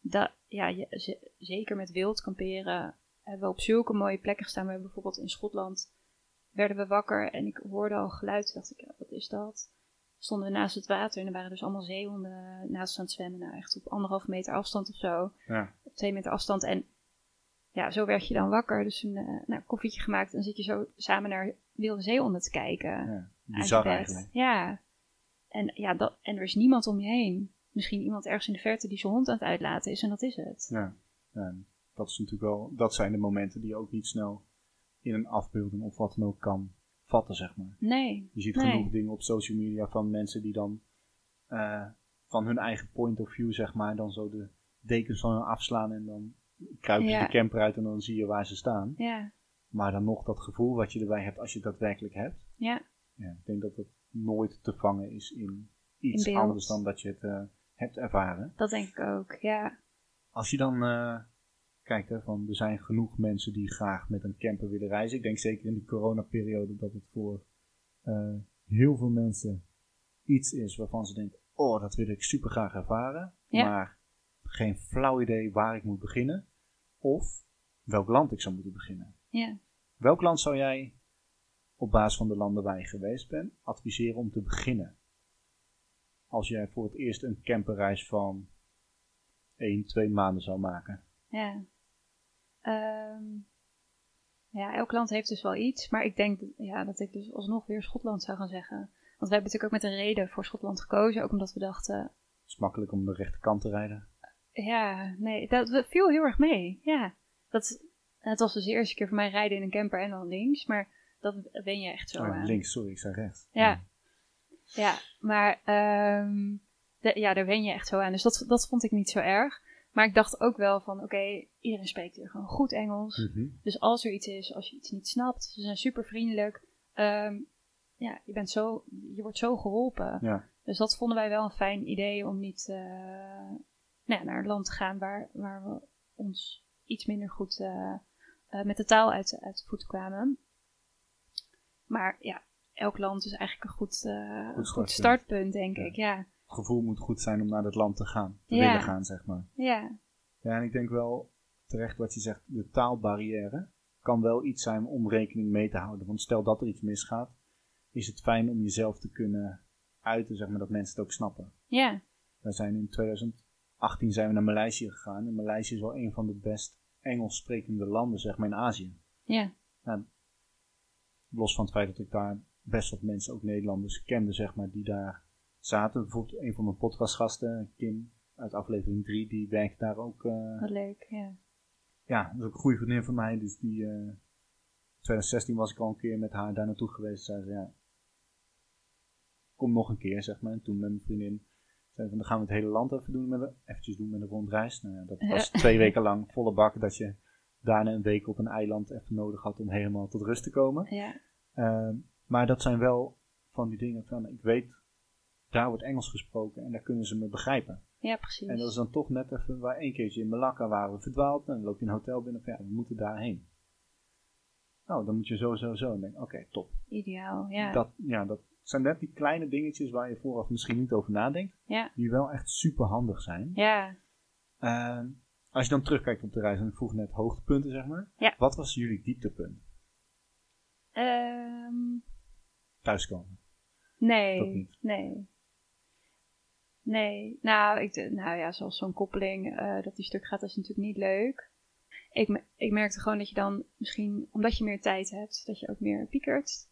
dat, ja, je, ze- zeker met wild kamperen hebben we op zulke mooie plekken gestaan. We hebben bijvoorbeeld in Schotland, werden we wakker en ik hoorde al geluid. Toen dacht ik, wat is dat? Stonden we naast het water en er waren dus allemaal zeehonden naast aan het zwemmen. Nou, echt op anderhalve meter afstand of zo Ja. op twee meter afstand. En ja, zo werd je dan wakker. Dus een eh, nou, koffietje gemaakt. En zit je zo samen naar wilde zeehonden te kijken. ja, bizar eigenlijk. Ja. En, ja dat, en er is niemand om je heen. Misschien iemand ergens in de verte die zijn hond aan het uitlaten is. En dat is het. Ja, ja, dat is natuurlijk wel, dat zijn de momenten die je ook niet snel in een afbeelding of wat dan ook kan vatten, zeg maar. Nee. Je ziet Nee. genoeg dingen op social media van mensen die dan eh, van hun eigen point of view, zeg maar, dan zo de dekens van hun afslaan en dan kruip je Ja. de camper uit en dan zie je waar ze staan. Ja. Maar dan nog dat gevoel wat je erbij hebt als je het daadwerkelijk hebt. Ja. Ja, ik denk dat het nooit te vangen is in iets In anders dan dat je het eh, hebt ervaren. Dat denk ik ook. Ja. Als je dan eh, kijkt, hè, van er zijn genoeg mensen die graag met een camper willen reizen. Ik denk zeker in die coronaperiode dat het voor eh, heel veel mensen iets is waarvan ze denken: oh, dat wil ik super graag ervaren. Ja. Maar geen flauw idee waar ik moet beginnen. Of welk land ik zou moeten beginnen. Ja. Welk land zou jij op basis van de landen waar je geweest bent adviseren om te beginnen? Als jij voor het eerst een camperreis van 1, 2 maanden zou maken. Ja. Ehm, ja, elk land heeft dus wel iets. Maar ik denk dat- ja, dat ik dus alsnog weer Schotland zou gaan zeggen. Want we hebben natuurlijk ook met een reden voor Schotland gekozen. Ook omdat we dachten, Het is makkelijk om de rechterkant te rijden. ja, nee, dat, dat viel heel erg mee. Ja, dat, het was dus de eerste keer voor mij rijden in een camper en dan links. Maar dat ben je echt zo Oh, aan. links, sorry, ik zei rechts. Ja. Ja, maar ehm, de- ja, daar wen je echt zo aan. Dus dat, dat vond ik niet zo erg. Maar ik dacht ook wel van, oké, iedereen spreekt hier gewoon goed Engels. Mhm. Dus als er iets is, als je iets niet snapt, ze zijn super vriendelijk. Ehm, ja, je, bent zo, je wordt zo geholpen. Ja. Dus dat vonden wij wel een fijn idee om niet eh, nou ja, naar een land te gaan waar, waar we ons iets minder goed eh, eh, met de taal uit, uit de voeten kwamen. Maar ja, elk land is eigenlijk een goed, eh, Goed goed, startpunt. denk Ja. ik. Ja, Het gevoel moet goed zijn om naar dat land te gaan. Te Ja. willen gaan, zeg maar. ja, Ja, en ik denk wel terecht wat je zegt, de taalbarrière kan wel iets zijn om rekening mee te houden. Want stel dat er iets misgaat, is het fijn om jezelf te kunnen uiten, zeg maar, dat mensen het ook snappen. ja, We zijn in 2018 zijn we naar Maleisië gegaan. En Maleisië is wel een van de best Engels sprekende landen, zeg maar, in Azië. ja, los van het feit dat ik daar best wat mensen, ook Nederlanders, kende, zeg maar, die daar zaten. Bijvoorbeeld een van mijn podcastgasten, Kim, uit aflevering 3, die werkt daar ook. eh, Wat leuk, ja. ja, dat is ook een goede vriendin van mij. Dus die, eh 2016 was ik al een keer met haar daar naartoe geweest. Zei ze, ja, kom nog een keer, zeg maar. En toen met mijn vriendin zei van, dan gaan we het hele land even doen met een, eventjes doen met een rondreis. Nou ja, dat was twee weken lang volle bak dat je daarna een week op een eiland even nodig had om helemaal tot rust te komen. Ja, Ehm, maar dat zijn wel van die dingen van, ik weet, daar wordt Engels gesproken en daar kunnen ze me begrijpen. ja precies. En dat is dan toch net even, waar één keertje in Malakka waren we verdwaald. En dan loop je een hotel binnen van, ja, we moeten daarheen. Nou, dan moet je zo, zo, zo. En denk, oké, top. Ideaal, ja. Dat, ja, dat zijn net die kleine dingetjes waar je vooraf misschien niet over nadenkt. Ja. Die wel echt super handig zijn. Ja, Ehm, als je dan terugkijkt op de reis, en ik vroeg net hoogtepunten, zeg maar. Ja. Wat was jullie dieptepunt? ehm, Thuiskomen. nee, Dat nee. Nee, nou, ik, nou ja, zoals zo'n koppeling, eh, dat die stuk gaat, is natuurlijk niet leuk. Ik, ik merkte gewoon dat je dan misschien, omdat je meer tijd hebt, dat je ook meer piekert.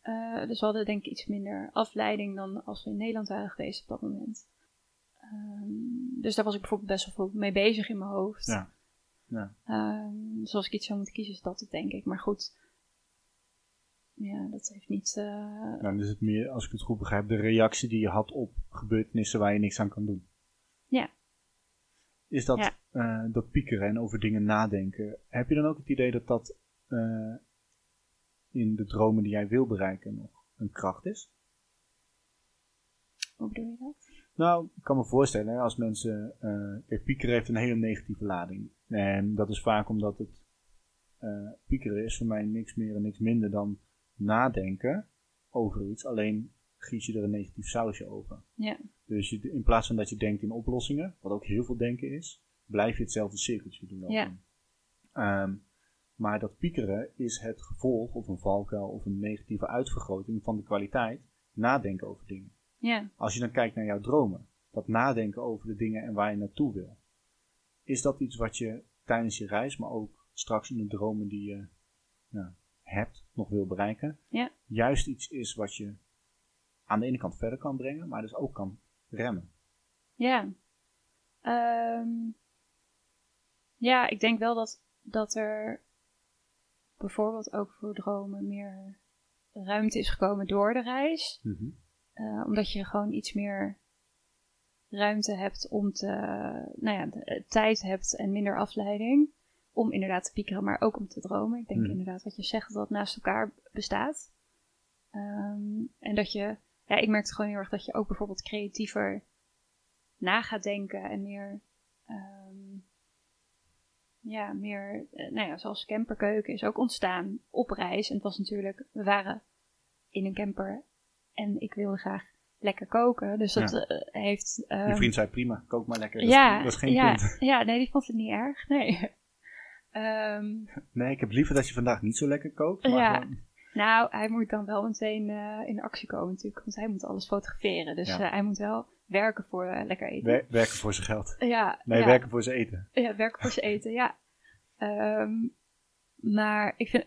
Eh, dus we hadden denk ik iets minder afleiding dan als we in Nederland waren geweest op dat moment. Ehm, dus daar was ik bijvoorbeeld best wel veel mee bezig in mijn hoofd. Ja. Ja. Ehm, dus als ik iets zou moeten kiezen, is dat het denk ik. Maar goed, ja, dat heeft niet... eh, Nou, dan is het meer, als ik het goed begrijp, de reactie die je had op gebeurtenissen waar je niks aan kan doen. Ja. Is dat, Ja. eh, dat piekeren en over dingen nadenken, heb je dan ook het idee dat dat eh, in de dromen die jij wil bereiken nog een kracht is? Hoe bedoel je dat? Nou, ik kan me voorstellen, hè, als mensen. eh piekeren heeft een hele negatieve lading. En dat is vaak omdat het. eh piekeren is voor mij niks meer en niks minder dan nadenken over iets. Alleen giet je er een negatief sausje over. Ja. Dus je, in plaats van dat je denkt in oplossingen, wat ook heel veel denken is, blijf je hetzelfde cirkeltje doen. Ja. Ehm, maar dat piekeren is het gevolg of een valkuil of een negatieve uitvergroting van de kwaliteit nadenken over dingen. Ja, Als je dan kijkt naar jouw dromen, dat nadenken over de dingen en waar je naartoe wil, is dat iets wat je tijdens je reis, maar ook straks in de dromen die je nou, hebt, nog wil bereiken, Ja. juist iets is wat je aan de ene kant verder kan brengen, maar dus ook kan remmen? ja. Ehm, ja, ik denk wel dat, dat er bijvoorbeeld ook voor dromen meer ruimte is gekomen door de reis. Eh, omdat je gewoon iets meer ruimte hebt om te, nou ja, de- eh, tijd hebt en minder afleiding. Om inderdaad te piekeren, maar ook om te dromen. Ik denk Mhm. inderdaad wat je zegt, dat dat naast elkaar bestaat. Ehm, en dat je, ja, ik merkte gewoon heel erg dat je ook bijvoorbeeld creatiever na gaat denken en meer, ehm, ja, meer, eh, nou ja, zoals camperkeuken is ook ontstaan op reis. En het was natuurlijk, we waren in een camper en ik wilde graag lekker koken. Dus dat Ja. eh, heeft. Je ehm, vriend zei prima, kook maar lekker. Dat, ja, dat is geen ja, punt. ja, nee, die vond het niet erg. Nee. Ehm, Nee, ik heb liever dat je vandaag niet zo lekker kookt. Maar Ja. gewoon- nou, hij moet dan wel meteen eh, in actie komen natuurlijk, want hij moet alles fotograferen. Dus Ja. eh, hij moet wel werken voor lekker eten. wer- werken voor zijn geld. ja, Nee, ja. werken voor zijn eten. Ja, werken voor zijn eten, ja. Ehm, maar ik vind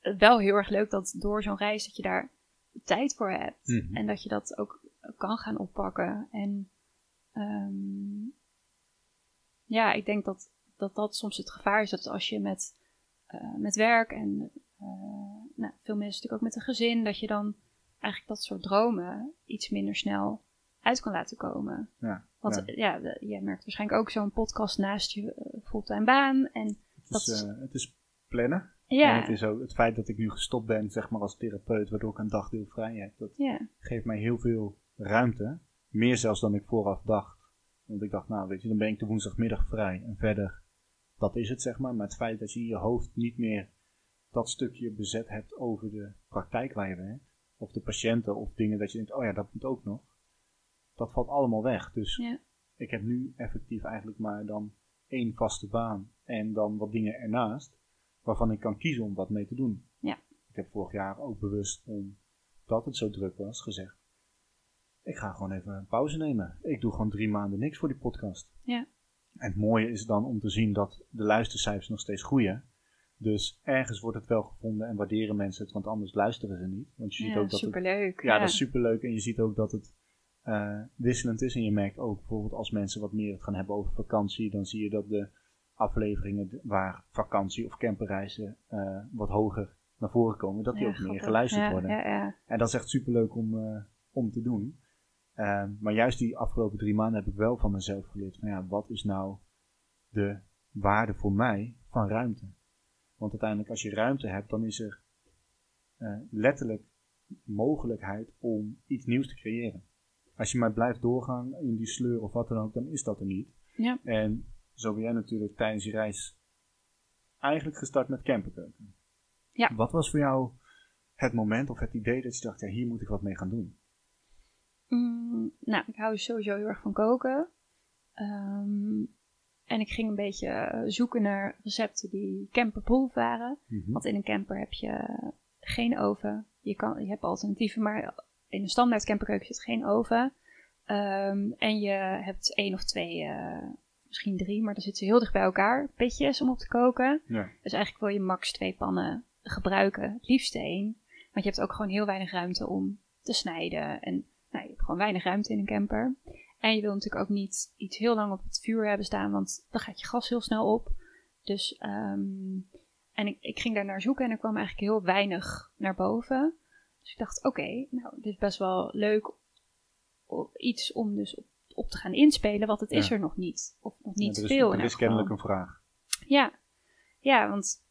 het wel heel erg leuk dat door zo'n reis dat je daar tijd voor hebt. Mhm. En dat je dat ook kan gaan oppakken. En ehm, ja, ik denk dat, dat dat soms het gevaar is. Dat als je met, eh, met werk en eh, nou, veel mensen natuurlijk ook met een gezin, dat je dan eigenlijk dat soort dromen iets minder snel uit kan laten komen. Ja, Want ja. ja, jij merkt waarschijnlijk ook zo'n podcast naast je eh, fulltime baan. En Het, dat is, het is plannen. En ja, het is ook het feit dat ik nu gestopt ben, zeg maar als therapeut, waardoor ik een dagdeel vrij heb. Dat ja, geeft mij heel veel ruimte. Meer zelfs dan ik vooraf dacht. Want ik dacht, nou weet je, dan ben ik de woensdagmiddag vrij. En verder, dat is het zeg maar. Maar het feit dat je in je hoofd niet meer dat stukje bezet hebt over de praktijk waar je werkt. Of de patiënten of dingen dat je denkt, oh ja, dat moet ook nog. Dat valt allemaal weg. Dus ja, ik heb nu effectief eigenlijk maar dan één vaste baan en dan wat dingen ernaast, waarvan ik kan kiezen om wat mee te doen. Ja. Ik heb vorig jaar ook bewust, omdat het zo druk was, gezegd, ik ga gewoon even een pauze nemen. Ik doe gewoon drie maanden niks voor die podcast. Ja. En het mooie is dan om te zien dat de luistercijfers nog steeds groeien, Dus ergens wordt het wel gevonden en waarderen mensen het, want anders luisteren ze niet. Want je ziet Ja, ook dat het, superleuk. ja, dat is superleuk. En je ziet ook dat het eh, wisselend is. En je merkt ook bijvoorbeeld als mensen wat meer het gaan hebben over vakantie, dan zie je dat de afleveringen waar vakantie of camperreizen eh, wat hoger naar voren komen, dat die Ja, ook meer geluisterd ja, worden. Ja, ja. En dat is echt superleuk om, eh, om te doen. Eh, maar juist die afgelopen drie maanden heb ik wel van mezelf geleerd van ja, wat is nou de waarde voor mij van ruimte? Want uiteindelijk als je ruimte hebt, dan is er eh, letterlijk mogelijkheid om iets nieuws te creëren. Als je maar blijft doorgaan in die sleur of wat dan ook, dan is dat er niet. Ja. En zo ben jij natuurlijk tijdens je reis eigenlijk gestart met camperkeuken. Ja. Wat was voor jou het moment of het idee dat je dacht, ja, hier moet ik wat mee gaan doen? Mm, nou, ik hou sowieso heel erg van koken. Ehm, en ik ging een beetje zoeken naar recepten die camperproof waren. Mhm. Want in een camper heb je geen oven. Je, kan, je hebt alternatieven, maar in een standaard camperkeuken zit geen oven. Ehm, en je hebt één of twee, eh, misschien drie, maar dan zitten ze heel dicht bij elkaar. Pitjes om op te koken. Ja. Dus eigenlijk wil je max twee pannen gebruiken. Het liefst één. Want je hebt ook gewoon heel weinig ruimte om te snijden. En nou, je hebt gewoon weinig ruimte in een camper. En je wil natuurlijk ook niet iets heel lang op het vuur hebben staan, want dan gaat je gas heel snel op. Dus, ehm, en ik, ik ging daar naar zoeken en er kwam eigenlijk heel weinig naar boven. Dus ik dacht, oké, nou, dit is best wel leuk iets om dus op, op te gaan inspelen, want het is er nog niet. Of nog niet Ja, er veel is, er elk is kennelijk geval. een vraag. Ja, ja want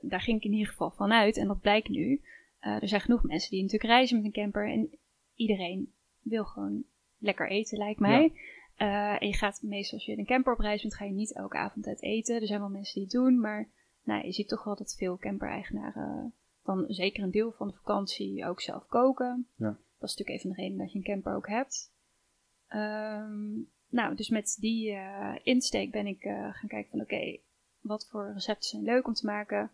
daar ging ik in ieder geval van uit. En dat blijkt nu. Eh, er zijn genoeg mensen die natuurlijk reizen met een camper. En iedereen wil gewoon lekker eten, lijkt mij. Eh, en je gaat meestal als je in een camper op reis bent, ga je niet elke avond uit eten. Er zijn wel mensen die het doen. Maar nou, je ziet toch wel dat veel camper-eigenaren dan zeker een deel van de vakantie ook zelf koken. Ja. Dat is natuurlijk een van de redenen dat je een camper ook hebt. Ehm, nou, dus met die eh, insteek ben ik eh, gaan kijken van oké, wat voor recepten zijn leuk om te maken.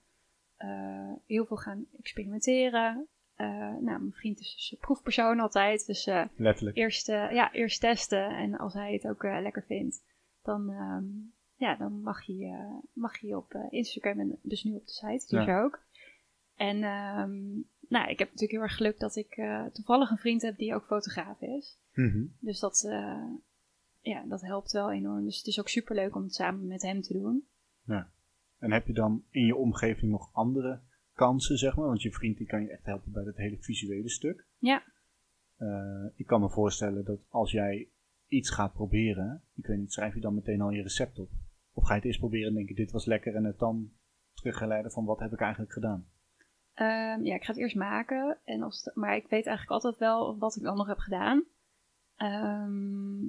Eh, heel veel gaan experimenteren. Nou, mijn vriend is dus proefpersoon altijd. Dus Letterlijk. eerst, ja, eerst testen. En als hij het ook lekker vindt, dan, ehm, ja, dan mag je, mag je op Instagram en dus nu op de site. Is Ja. ook. En ehm, nou, ik heb natuurlijk heel erg geluk dat ik eh, toevallig een vriend heb die ook fotograaf is. Mhm. Dus dat, eh, ja, dat helpt wel enorm. Dus het is ook super leuk om het samen met hem te doen. En heb je dan in je omgeving nog andere kansen, zeg maar? Want je vriend die kan je echt helpen bij dat hele visuele stuk. Ja. Eh, ik kan me voorstellen dat als jij iets gaat proberen, ik weet niet, schrijf je dan meteen al je recept op? Of ga je het eerst proberen en denk je, dit was lekker en het dan teruggeleiden van wat heb ik eigenlijk gedaan? Ehm, ja, ik ga het eerst maken. En als het- maar ik weet eigenlijk altijd wel wat ik dan nog heb gedaan. Ehm,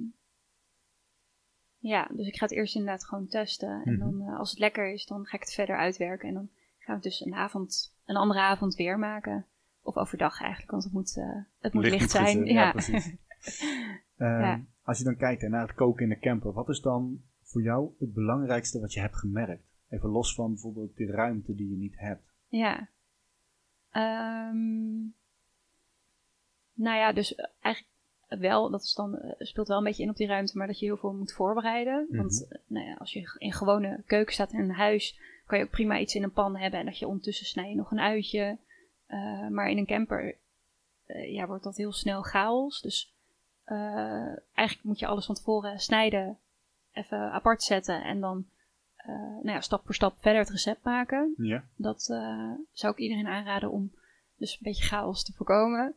ja, dus ik ga het eerst inderdaad gewoon testen. En Mhm. dan, eh, als het lekker is, dan ga ik het verder uitwerken. En dan gaan we het dus een avond, een andere avond weer maken. Of overdag eigenlijk, want het moet, eh, het moet licht, zijn. eh, ja, precies. Eh, Ja. Als je dan kijkt hè, naar het koken in de camper, wat is dan voor jou het belangrijkste wat je hebt gemerkt? Even los van bijvoorbeeld de ruimte die je niet hebt. Ja. Ehm, nou ja, dus eh, eigenlijk wel, dat is dan, eh, speelt wel een beetje in op die ruimte, maar dat je heel veel moet voorbereiden. Mhm. Want eh, nou ja, als je in gewone keuken staat in een huis, kan je ook prima iets in een pan hebben en dat je ondertussen snij je nog een uitje. Maar in een camper ja, wordt dat heel snel chaos. Dus eigenlijk moet je alles van tevoren snijden, even apart zetten en dan nou ja, stap voor stap verder het recept maken. Ja. Dat eh, zou ik iedereen aanraden om dus een beetje chaos te voorkomen.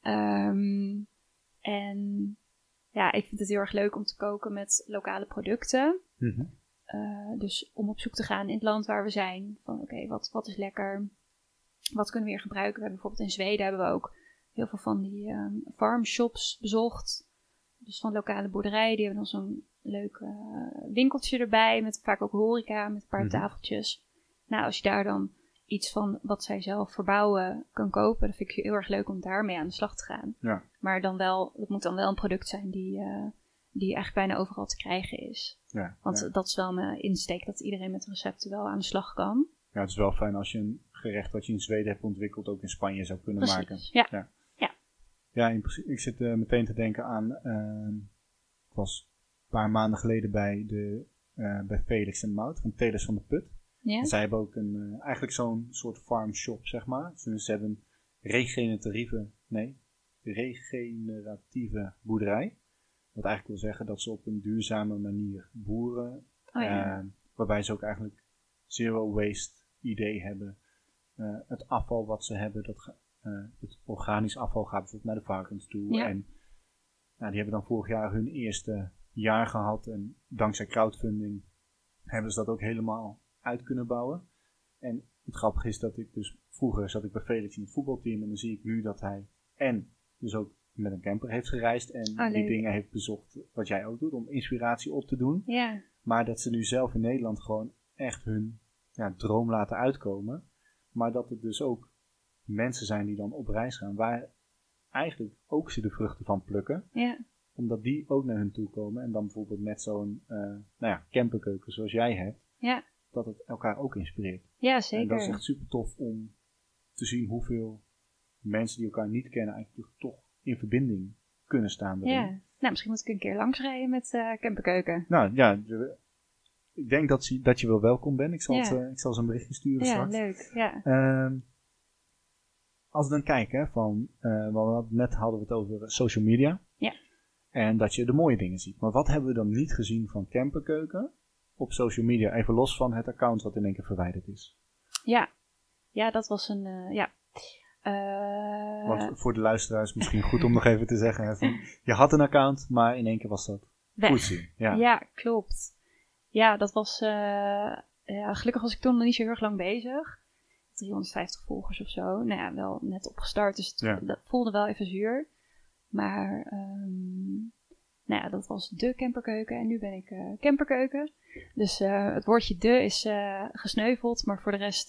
Ehm, en ja, ik vind het heel erg leuk om te koken met lokale producten. Mhm. Eh, dus om op zoek te gaan in het land waar we zijn. Van oké, wat, wat is lekker? Wat kunnen we hier gebruiken? We hebben bijvoorbeeld in Zweden hebben we ook heel veel van die ehm farmshops bezocht. Dus van lokale boerderijen. Die hebben dan zo'n leuk eh, winkeltje erbij. Met vaak ook horeca, met een paar Mhm. tafeltjes. Nou, als je daar dan iets van wat zij zelf verbouwen kan kopen. Dan vind ik het heel erg leuk om daarmee aan de slag te gaan. Ja. Maar dan wel, het moet dan wel een product zijn die, eh, die eigenlijk bijna overal te krijgen is. Ja. Want ja. dat is wel mijn insteek, dat iedereen met recepten wel aan de slag kan. ja, het is wel fijn als je een gerecht wat je in Zweden hebt ontwikkeld ook in Spanje zou kunnen maken. Precies, ja. Ja, in ik zit eh, meteen te denken aan. ehm, ik was paar maanden geleden bij, de, eh, bij Felix en Mout van Telers van de Put. Ja? En zij hebben ook een, eh, eigenlijk zo'n soort farm shop, zeg maar. Dus ze hebben een regeneratieve, nee, regeneratieve boerderij. Wat eigenlijk wil zeggen dat ze op een duurzame manier boeren. Oh ja. eh, waarbij ze ook eigenlijk zero waste idee hebben. Het afval wat ze hebben, dat het organisch afval gaat bijvoorbeeld naar de varkens toe. Ja. En nou, die hebben dan vorig jaar hun eerste jaar gehad. En dankzij crowdfunding hebben ze dat ook helemaal uit kunnen bouwen. En het grappige is dat ik dus vroeger zat ik bij Felix in het voetbalteam. En dan zie ik nu dat hij en dus ook met een camper heeft gereisd. En Oh, die dingen heeft bezocht wat jij ook doet om inspiratie op te doen. ja. Maar dat ze nu zelf in Nederland gewoon echt hun ja, droom laten uitkomen. Maar dat het dus ook mensen zijn die dan op reis gaan. Waar eigenlijk ook ze de vruchten van plukken. Ja. Omdat die ook naar hun toe komen. En dan bijvoorbeeld met zo'n eh nou ja, camperkeuken zoals jij hebt. Ja. Dat het elkaar ook inspireert. Ja, En zeker. dat is echt super tof om te zien hoeveel mensen die elkaar niet kennen eigenlijk toch in verbinding kunnen staan. daarin. Ja. Nou, misschien moet ik een keer langsrijden met eh camperkeuken. Nou ja, de- ik denk dat, ze, dat je wel welkom bent. Ik zal, Ja. het, eh, ik zal ze een berichtje sturen Ja, straks. leuk. Ja. Ehm, als we dan kijken, van, want hadden- net hadden we het over social media. En dat je de mooie dingen ziet. Maar wat hebben we dan niet gezien van Camperkeuken op social media? Even los van het account wat in één keer verwijderd is. Ja. Ja, dat was een, eh, ja. Eh, Want voor de luisteraars misschien goed om nog even te zeggen. Hè, van, je had een account, maar in één keer was dat zien. Ja. Ja. klopt. Ja, dat was. eh, ja, gelukkig was ik toen nog niet zo heel erg lang bezig. 350 volgers of zo. Nou ja, wel net opgestart, dus het, Ja. dat voelde wel even zuur. Maar, ehm, nou ja, dat was de camperkeuken en nu ben ik eh, camperkeuken. Dus eh, het woordje de is eh, gesneuveld, maar voor de rest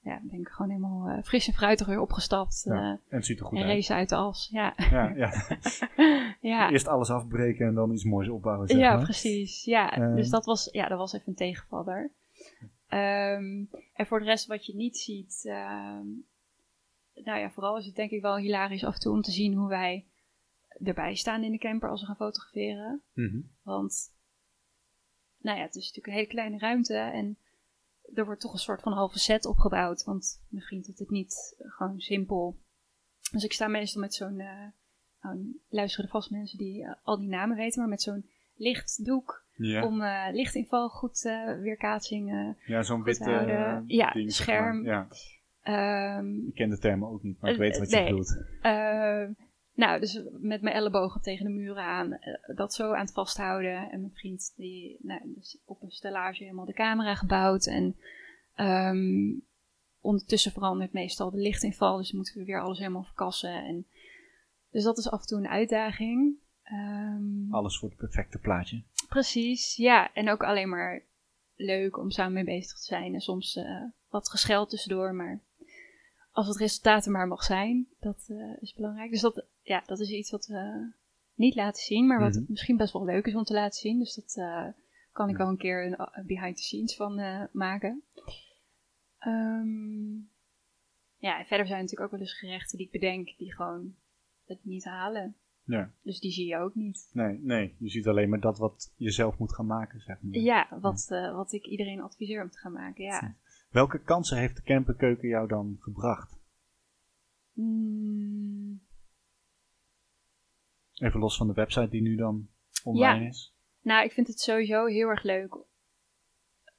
ja, ben ik gewoon helemaal fris en fruitig weer opgestapt. Ja, En het ziet er goed en uit. race uit de as. Ja, Ja, ja. ja. Eerst alles afbreken en dan iets moois opbouwen. Zeg Ja, maar. precies. Ja, Ehm. dus dat was, ja, dat was even een tegenvaller. Ehm, en voor de rest wat je niet ziet, nou ja, vooral is het denk ik wel hilarisch af en toe om te zien hoe wij erbij staan in de camper als we gaan fotograferen. Mhm. Want, nou ja, het is natuurlijk een hele kleine ruimte en er wordt toch een soort van halve set opgebouwd. Want mijn vriend doet het niet gewoon simpel. Dus ik sta meestal met zo'n, eh nou, luisteren er vast mensen die eh, al die namen weten, maar met zo'n lichtdoek Ja. om eh, lichtinval goed weerkaatsing. eh, Ja, zo'n witte Ja, ding, zeg scherm. maar. Ja, ehm, ik ken de termen ook niet, maar ik weet wat je nee. bedoelt. Ehm, nou, dus met mijn ellebogen tegen de muren aan, eh, dat zo aan het vasthouden. En mijn vriend, die nou, dus op een stellage helemaal de camera gebouwd. En ehm, ondertussen verandert meestal de lichtinval, dus moeten we weer alles helemaal verkassen. En, dus dat is af en toe een uitdaging. Alles voor het perfecte plaatje. Precies, ja. En ook alleen maar leuk om samen mee bezig te zijn. En soms eh, wat gescheld tussendoor, maar als het resultaat er maar mag zijn, dat eh, is belangrijk. Dus dat, ja, dat is iets wat we niet laten zien, maar wat Mhm. misschien best wel leuk is om te laten zien. Dus dat eh, kan ik wel een keer een, een behind the scenes van eh, maken. Ehm, ja, en verder zijn er natuurlijk ook wel eens gerechten die ik bedenk die gewoon het niet halen. Ja. Dus die zie je ook niet. Nee, nee, je ziet alleen maar dat wat je zelf moet gaan maken, zeg maar. Ja, wat, eh, wat ik iedereen adviseer om te gaan maken, ja. Welke kansen heeft de camperkeuken jou dan gebracht? Mm, Even los van de website die nu dan online Ja. is. nou, ik vind het sowieso heel erg leuk.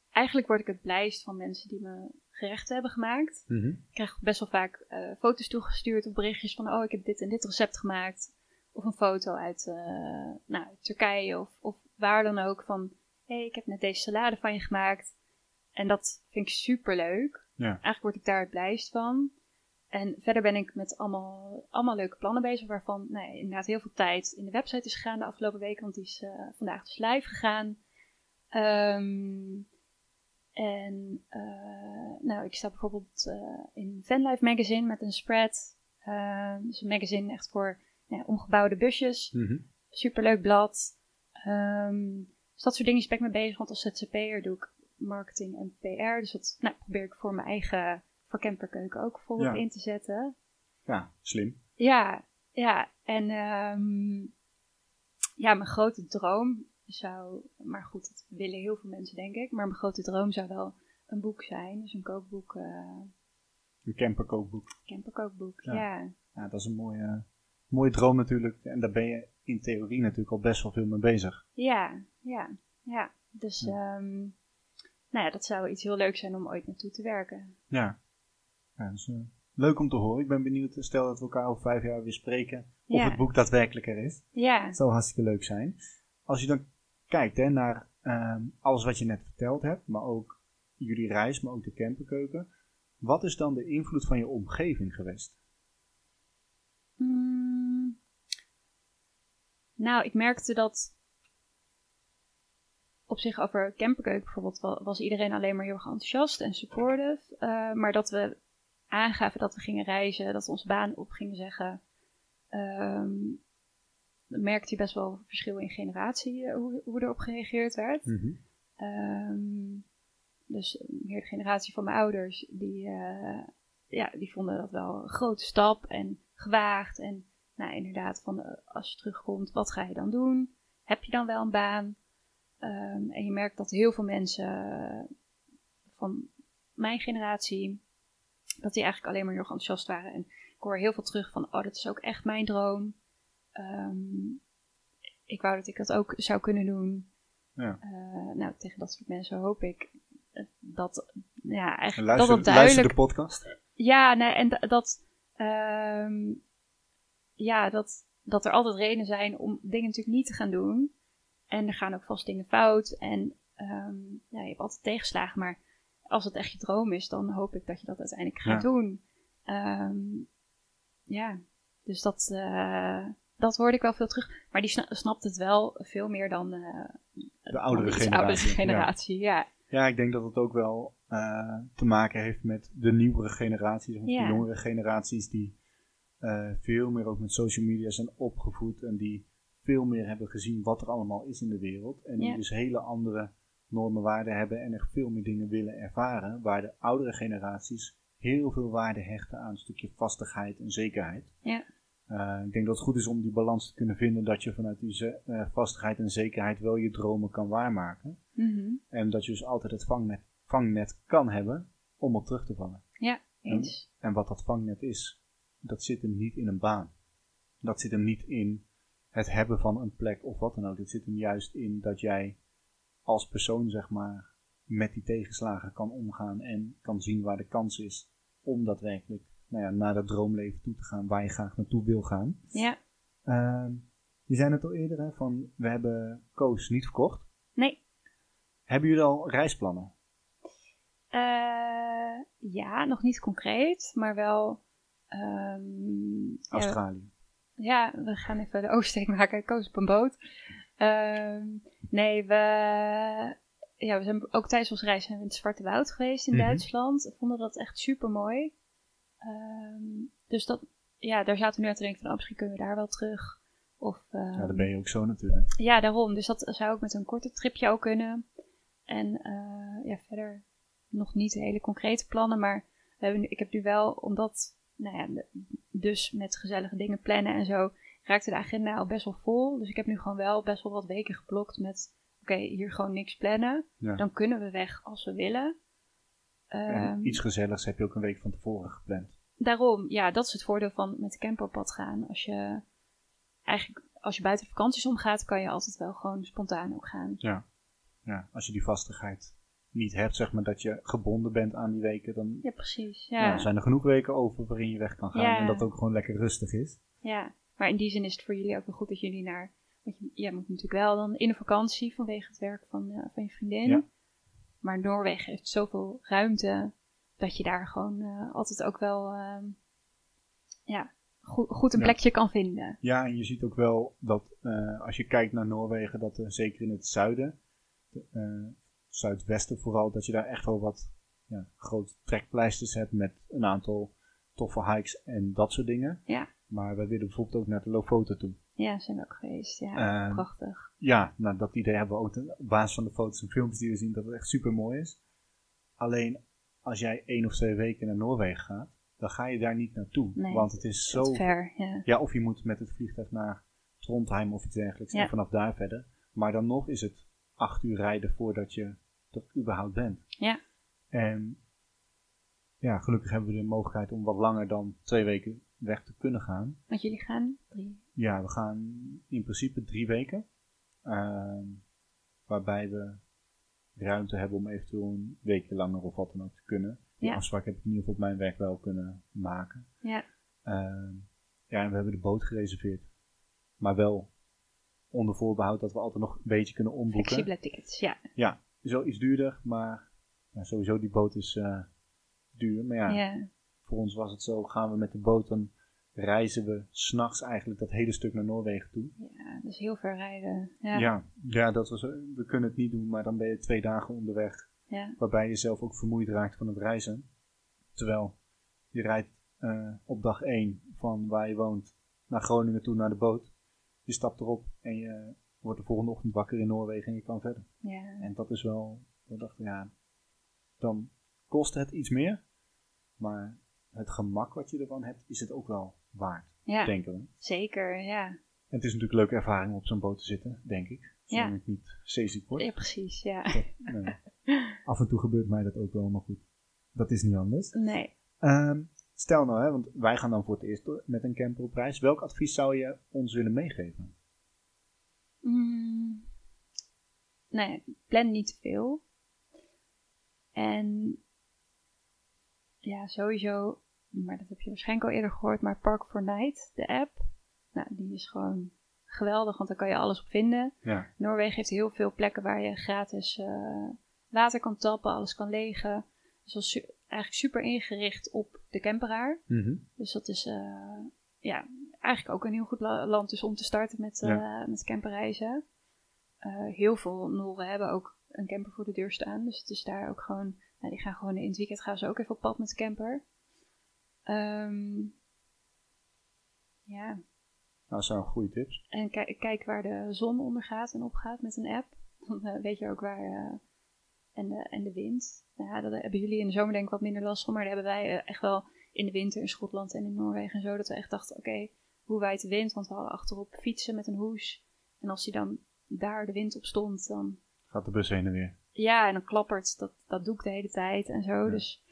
Eigenlijk word ik het blijst van mensen die me gerechten hebben gemaakt. Mhm. Ik krijg best wel vaak eh, foto's toegestuurd of berichtjes van... oh, ik heb dit en dit recept gemaakt. Of een foto uit, eh, nou, Turkije of, of waar dan ook van... hé, hey, ik heb net deze salade van je gemaakt. En dat vind ik super leuk. Ja. Eigenlijk word ik daar het blijst van. En verder ben ik met allemaal, allemaal leuke plannen bezig... waarvan ja, inderdaad heel veel tijd in de website is gegaan de afgelopen weken... want die is eh, vandaag dus live gegaan. Ehm, en eh, nou, ik sta bijvoorbeeld eh, in Vanlife Magazine met een spread. Uh, dus een magazine echt voor nou omgebouwde busjes. Mhm. Superleuk blad. Ehm, dus dat soort dingen ben ik mee bezig. Want als ZZP'er doe ik marketing en PR. Dus dat nou, probeer ik voor mijn eigen, voor camperkeuken ook volop Ja. in te zetten. Ja, slim. Ja, ja. En ehm, ja, mijn grote droom zou, maar goed, dat willen heel veel mensen denk ik, maar mijn grote droom zou wel een boek zijn. Dus een kookboek, uh, een camperkookboek. Camperkookboek, Ja. ja. Ja, dat is een mooie, mooie droom natuurlijk. En daar ben je in theorie natuurlijk al best wel veel mee bezig. Ja, ja, ja. Dus Ja. ehm, nou ja, dat zou iets heel leuks zijn om ooit naartoe te werken. Ja. ja dat is, eh, leuk om te horen. Ik ben benieuwd, stel dat we elkaar over vijf jaar weer spreken, of Ja. het boek daadwerkelijk er is. Ja, Het zou hartstikke leuk zijn. Als je dan kijkt hè, naar ehm, alles wat je net verteld hebt, maar ook jullie reis, maar ook de camperkeuken. Wat is dan de invloed van je omgeving geweest? Mm. Nou, ik merkte dat op zich over camperkeuken bijvoorbeeld wa- was iedereen alleen maar heel erg enthousiast en supportive. eh, maar dat we aangaven dat we gingen reizen, dat we onze baan op gingen zeggen. ehm, dan merkte je best wel verschil in generatie eh, hoe, hoe erop gereageerd werd. Ehm, dus meer de generatie van mijn ouders, die, eh, ja, die vonden dat wel een grote stap en gewaagd. En nou, inderdaad, van, als je terugkomt, wat ga je dan doen? Heb je dan wel een baan? Ehm, en je merkt dat heel veel mensen eh, van mijn generatie, dat die eigenlijk alleen maar heel enthousiast waren. En ik hoor heel veel terug van, oh, dat is ook echt mijn droom. Ehm, ik wou dat ik dat ook zou kunnen doen. Ja. Eh, nou, tegen dat soort mensen hoop ik dat, ja, En eigenlijk Luister, dat het luister duidelijk... de podcast. Ja, nee, en da- dat, ehm, ja, dat, dat er altijd redenen zijn om dingen natuurlijk niet te gaan doen. En er gaan ook vast dingen fout. En ehm, ja, je hebt altijd tegenslagen. Maar als het echt je droom is, dan hoop ik dat je dat uiteindelijk gaat Ja. doen. Ehm, ja, dus dat, eh, dat hoorde ik wel veel terug. Maar die sna- snapt het wel veel meer dan eh, De oudere generatie, oudere ja. generatie. Ja. Ja, ik denk dat het ook wel eh, te maken heeft met de nieuwere generaties, Ja. de jongere generaties die veel meer ook met social media zijn opgevoed en die veel meer hebben gezien wat er allemaal is in de wereld. En die Ja. dus hele andere normen, waarden hebben en echt veel meer dingen willen ervaren, waar de oudere generaties heel veel waarde hechten aan een stukje vastigheid en zekerheid. Ja. Eh, ik denk dat het goed is om die balans te kunnen vinden, dat je vanuit die eh, vastigheid en zekerheid wel je dromen kan waarmaken. Mhm. En dat je dus altijd het vangnet, vangnet kan hebben om op terug te vangen. ja, eens. En wat dat vangnet is, dat zit hem niet in een baan. Dat zit hem niet in het hebben van een plek of wat dan ook. Het zit hem juist in dat jij als persoon, zeg maar, met die tegenslagen kan omgaan en kan zien waar de kans is om daadwerkelijk nou ja, naar dat droomleven toe te gaan waar je graag naartoe wil gaan. Ja, Ehm, je zei het al eerder, hè, van we hebben Koos niet verkocht. nee. Hebben jullie al reisplannen? Eh, ja, nog niet concreet, maar wel. ehm, Australië. Ja, we gaan even de oversteek maken. Ik koos op een boot. Ehm, nee, we, ja, we zijn ook tijdens onze reis zijn we in het Zwarte Woud geweest in Mhm. Duitsland. We vonden dat echt super mooi. dus dat, ja, daar zaten we nu aan te denken van, oh, misschien kunnen we daar wel terug. Of, Ja, ehm, daar ben je ook zo natuurlijk. ja, daarom. Dus dat zou ook met een korte tripje ook kunnen. En eh, ja, verder nog niet hele concrete plannen. Maar we hebben nu, ik heb nu wel, omdat, nou ja, dus met gezellige dingen plannen en zo, raakte de agenda al best wel vol. Dus ik heb nu gewoon wel best wel wat weken geblokt met, oké, hier gewoon niks plannen. Ja. Dan kunnen we weg als we willen. En Ehm, iets gezelligs heb je ook een week van tevoren gepland. Daarom, ja, dat is het voordeel van met de camper op pad gaan. Als je eigenlijk, als je buiten vakanties omgaat, kan je altijd wel gewoon spontaan ook gaan. Ja. ja. Als je die vastigheid niet hebt, zeg maar, dat je gebonden bent aan die weken, dan Ja, precies. ja. Ja, zijn er genoeg weken over waarin je weg kan gaan. Ja. En dat ook gewoon lekker rustig is. ja. Maar in die zin is het voor jullie ook wel goed dat jullie naar. Want je, jij moet natuurlijk wel dan in de vakantie vanwege het werk van, eh, van je vriendin. Ja. Maar Noorwegen heeft zoveel ruimte dat je daar gewoon eh, altijd ook wel ehm, ja, goed, goed een plekje kan vinden. Ja, en je ziet ook wel dat eh, als je kijkt naar Noorwegen, dat er zeker in het zuiden, de, zuidwesten vooral, dat je daar echt wel wat ja, grote trekpleisters hebt met een aantal toffe hikes en dat soort dingen. Ja. Maar we willen bijvoorbeeld ook naar de Lofoten toe. Ja, zijn we ook geweest. Ja, Ehm, prachtig. Ja, nou, dat idee hebben we ook op basis van de foto's en filmpjes die we zien, dat het echt super mooi is. Alleen als jij één of twee weken naar Noorwegen gaat, dan ga je daar niet naartoe. Nee, want het is zo. Ver, ja. Ja, of je moet met het vliegtuig naar Trondheim of iets dergelijks Ja. en vanaf daar verder. Maar dan nog is het acht uur rijden voordat je er überhaupt bent. Ja. En ja, gelukkig hebben we de mogelijkheid om wat langer dan twee weken weg te kunnen gaan. Want jullie gaan drie. Ja, we gaan in principe drie weken. Ehm, waarbij we ruimte hebben om eventueel een weekje langer of wat dan ook te kunnen. Die Ja. afspraak heb ik in ieder geval op mijn werk wel kunnen maken. Ja. Ehm, ja, en we hebben de boot gereserveerd. Maar wel onder voorbehoud dat we altijd nog een beetje kunnen omboeken. Flexibele tickets, ja. Ja, is wel iets duurder, maar ja, sowieso die boot is eh, duur. Maar ja, Ja. voor ons was het zo, gaan we met de boot, dan reizen we s'nachts eigenlijk dat hele stuk naar Noorwegen toe. ja, dus heel ver rijden. Ja. Ja, ja, dat was, we kunnen het niet doen, maar dan ben je twee dagen onderweg. Ja. Waarbij je zelf ook vermoeid raakt van het reizen. Terwijl je rijdt eh, op dag 1 van waar je woont naar Groningen toe naar de boot. Je stapt erop en je wordt de volgende ochtend wakker in Noorwegen en je kan verder. Ja. En dat is wel, we dachten ja, dan kost het iets meer. Maar het gemak wat je ervan hebt, is het ook wel waard, ja, denken we. zeker, ja. En het is natuurlijk een leuke ervaring om op zo'n boot te zitten, denk ik. Ja. Zolang ik niet zeeziek word. Ja, precies, ja. Nee. Af en toe gebeurt mij dat ook wel, maar goed. Dat is niet anders. Nee. Ehm, stel nou, hè, want wij gaan dan voor het eerst door- met een camper op reis. Welk advies zou je ons willen meegeven? Mm, nee, plan niet te veel. En ja, sowieso, maar dat heb je waarschijnlijk al eerder gehoord, maar Park for Night, de app, nou, die is gewoon geweldig, want daar kan je alles op vinden. Ja. Noorwegen heeft heel veel plekken waar je gratis eh, water kan tappen, alles kan legen. Dus dat is su- eigenlijk super ingericht op de camperaar. Dus dat is eh, ja, eigenlijk ook een heel goed la- land dus om te starten met, eh met camperreizen. Eh, heel veel Noren hebben ook een camper voor de deur staan. Dus het is daar ook gewoon... Nou, die gaan gewoon in het weekend gaan ze ook even op pad met de camper. Ehm, ja, Nou, dat zijn goede tips. en ki- kijk waar de zon ondergaat en opgaat met een app. Dan eh, weet je ook waar... en, de, en de wind. Nou Ja, dat hebben jullie in de zomer denk ik wat minder last van. Maar dat hebben wij echt wel in de winter in Schotland en in Noorwegen en zo. Dat we echt dachten, oké, hoe waait de wind? Want we hadden achterop fietsen met een hoes. En als die dan daar de wind op stond, dan... Gaat de bus heen en weer. Ja, en dan klappert dat, dat doek de hele tijd en zo. Dus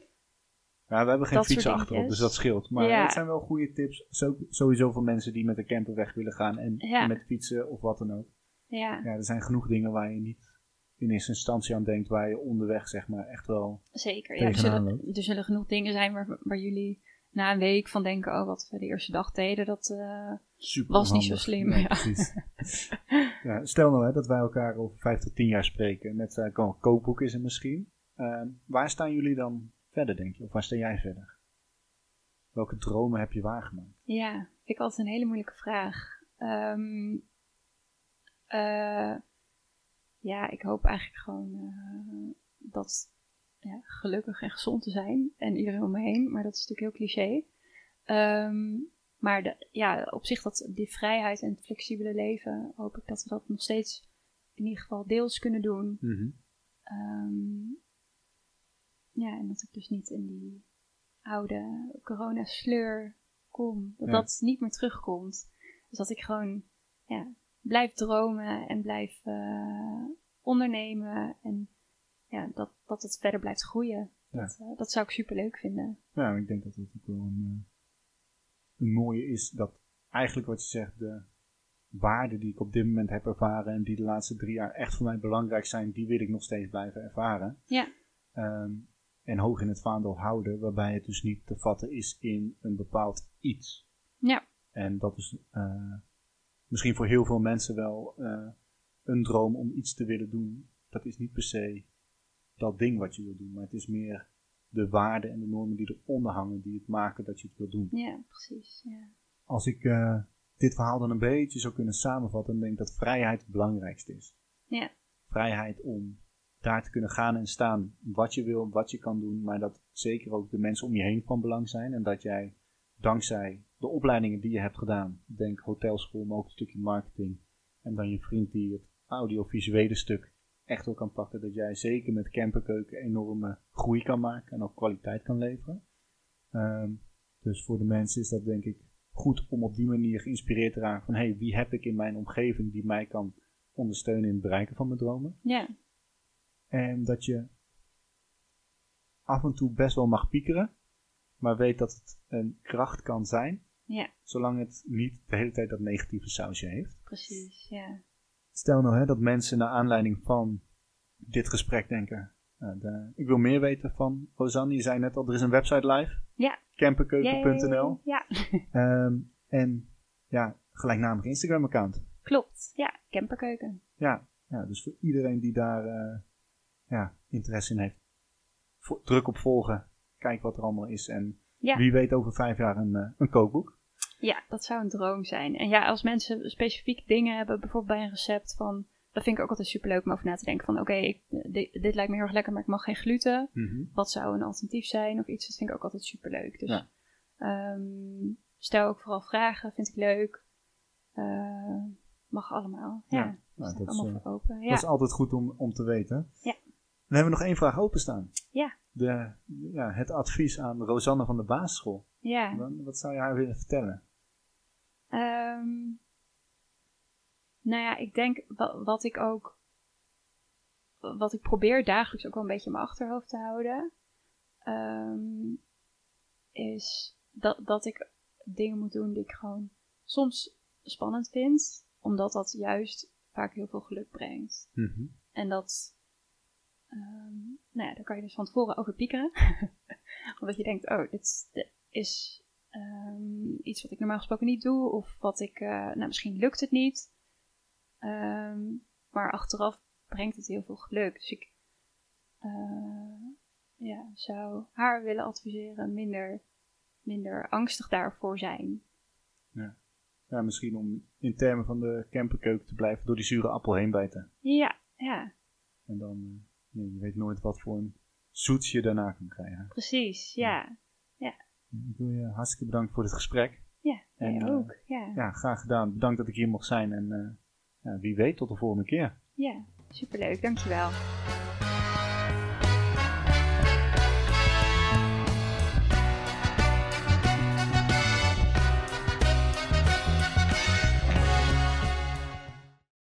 Ja, we hebben geen Dat fietsen achterop, dus dat scheelt. Maar Ja. het zijn wel goede tips. Zo, sowieso voor mensen die met de camper weg willen gaan en Ja. met fietsen of wat dan ook. ja, Ja, er zijn genoeg dingen waar je niet in eerste instantie aan denkt, waar je onderweg zeg maar echt wel... zeker. Ja, er, zullen, er zullen genoeg dingen zijn waar, waar jullie na een week van denken... Oh, wat we de eerste dag deden, dat... eh, Super Was niet zo slim, Nee, ja. stel nou hè, dat wij elkaar over vijf tot tien jaar spreken. Met uh, kookboek is er misschien. Uh, waar staan jullie dan verder, denk je? Of waar sta jij verder? Welke dromen heb je waargemaakt? Ja, vind ik altijd een hele moeilijke vraag. Ehm, eh, ja, ik hoop eigenlijk gewoon eh, dat ja, gelukkig en gezond te zijn. En iedereen om me heen, maar dat is natuurlijk heel cliché. Ehm, maar de, ja, op zich dat die vrijheid en het flexibele leven, hoop ik dat we dat nog steeds in ieder geval deels kunnen doen. Ehm, ja, en dat ik dus niet in die oude corona-sleur kom. Dat Ja. dat niet meer terugkomt. Dus dat ik gewoon ja, blijf dromen en blijf eh, ondernemen. En ja, dat, dat het verder blijft groeien. Ja. Dat, eh, dat zou ik super leuk vinden. Ja, ik denk dat dat ook wel een, uh, een mooie is. Dat eigenlijk wat je zegt, de waarden die ik op dit moment heb ervaren en die de laatste drie jaar echt voor mij belangrijk zijn, die wil ik nog steeds blijven ervaren. Ja. Um, en hoog in het vaandel houden, waarbij het dus niet te vatten is in een bepaald iets. Ja. En dat is uh, misschien voor heel veel mensen wel uh, een droom om iets te willen doen. Dat is niet per se dat ding wat je wil doen, maar het is meer de waarden en de normen die eronder hangen, die het maken dat je het wil doen. Ja, precies. Ja. Als ik uh, dit verhaal dan een beetje zou kunnen samenvatten, dan denk ik dat vrijheid het belangrijkste is. Ja. Vrijheid om daar te kunnen gaan en staan wat je wil, wat je kan doen, maar dat zeker ook de mensen om je heen van belang zijn en dat jij dankzij de opleidingen die je hebt gedaan, denk hotelschool, maar ook een stukje marketing en dan je vriend die het audiovisuele stuk echt wel kan pakken, dat jij zeker met camperkeuken enorme groei kan maken en ook kwaliteit kan leveren. Um, dus voor de mensen is dat denk ik goed om op die manier geïnspireerd te raken van hey, wie heb ik in mijn omgeving die mij kan ondersteunen in het bereiken van mijn dromen. Ja. En dat je af en toe best wel mag piekeren, maar weet dat het een kracht kan zijn, Ja, zolang het niet de hele tijd dat negatieve sausje heeft. precies. Ja. Stel nou hè, dat mensen naar aanleiding van dit gesprek denken, de- ik wil meer weten van Rosanne, je zei net al, er is een website live, Ja. camperkeuken.nl. Ja, Ehm, en ja, gelijknavig Instagram account. klopt. Ja, camperkeuken. Ja, ja, dus voor iedereen die daar eh, ja, interesse in heeft. Vo- druk op volgen, kijk wat er allemaal is en Ja. wie weet over vijf jaar een, eh, een kookboek. Ja, dat zou een droom zijn. En ja, als mensen specifiek dingen hebben, bijvoorbeeld bij een recept van... Dat vind ik ook altijd superleuk om over na te denken van... Oké, dit, dit lijkt me heel erg lekker, maar ik mag geen gluten. Wat zou een alternatief zijn of iets? Dat vind ik ook altijd superleuk. Dus Ja. ehm, stel ook vooral vragen, vind ik leuk. Eh, mag allemaal. Ja, Ja, daar nou, dat is, allemaal eh, voor open. Ja. Dat is altijd goed om, om te weten. Ja. Dan hebben we nog één vraag openstaan. Ja. De, ja, het advies aan Rosanne van de basisschool. ja. Wat zou je haar willen vertellen? Ehm, nou ja, ik denk wa- wat ik ook. Wat ik probeer dagelijks ook wel een beetje in mijn achterhoofd te houden. ehm, is dat, dat ik dingen moet doen die ik gewoon soms spannend vind. Omdat dat juist vaak heel veel geluk brengt. En dat. ehm, nou ja, daar kan je dus van tevoren over piekeren. Omdat je denkt, oh, dit, dit is ehm, iets wat ik normaal gesproken niet doe. Of wat ik, eh, nou misschien lukt het niet. Ehm, maar achteraf brengt het heel veel geluk. Dus ik eh, ja, zou haar willen adviseren minder, minder angstig daarvoor zijn. Ja, misschien om in termen van de camperkeuken te blijven door die zure appel heen bijten. Ja, ja, En dan, eh, je weet nooit wat voor een zoets je daarna kan krijgen. precies. Ja, Ik wil je hartstikke bedanken voor dit gesprek. ja, En, eh, ook. Ja. Ja, graag gedaan. Bedankt dat ik hier mocht zijn. En eh, ja, wie weet, tot de volgende keer. ja, superleuk. Dankjewel.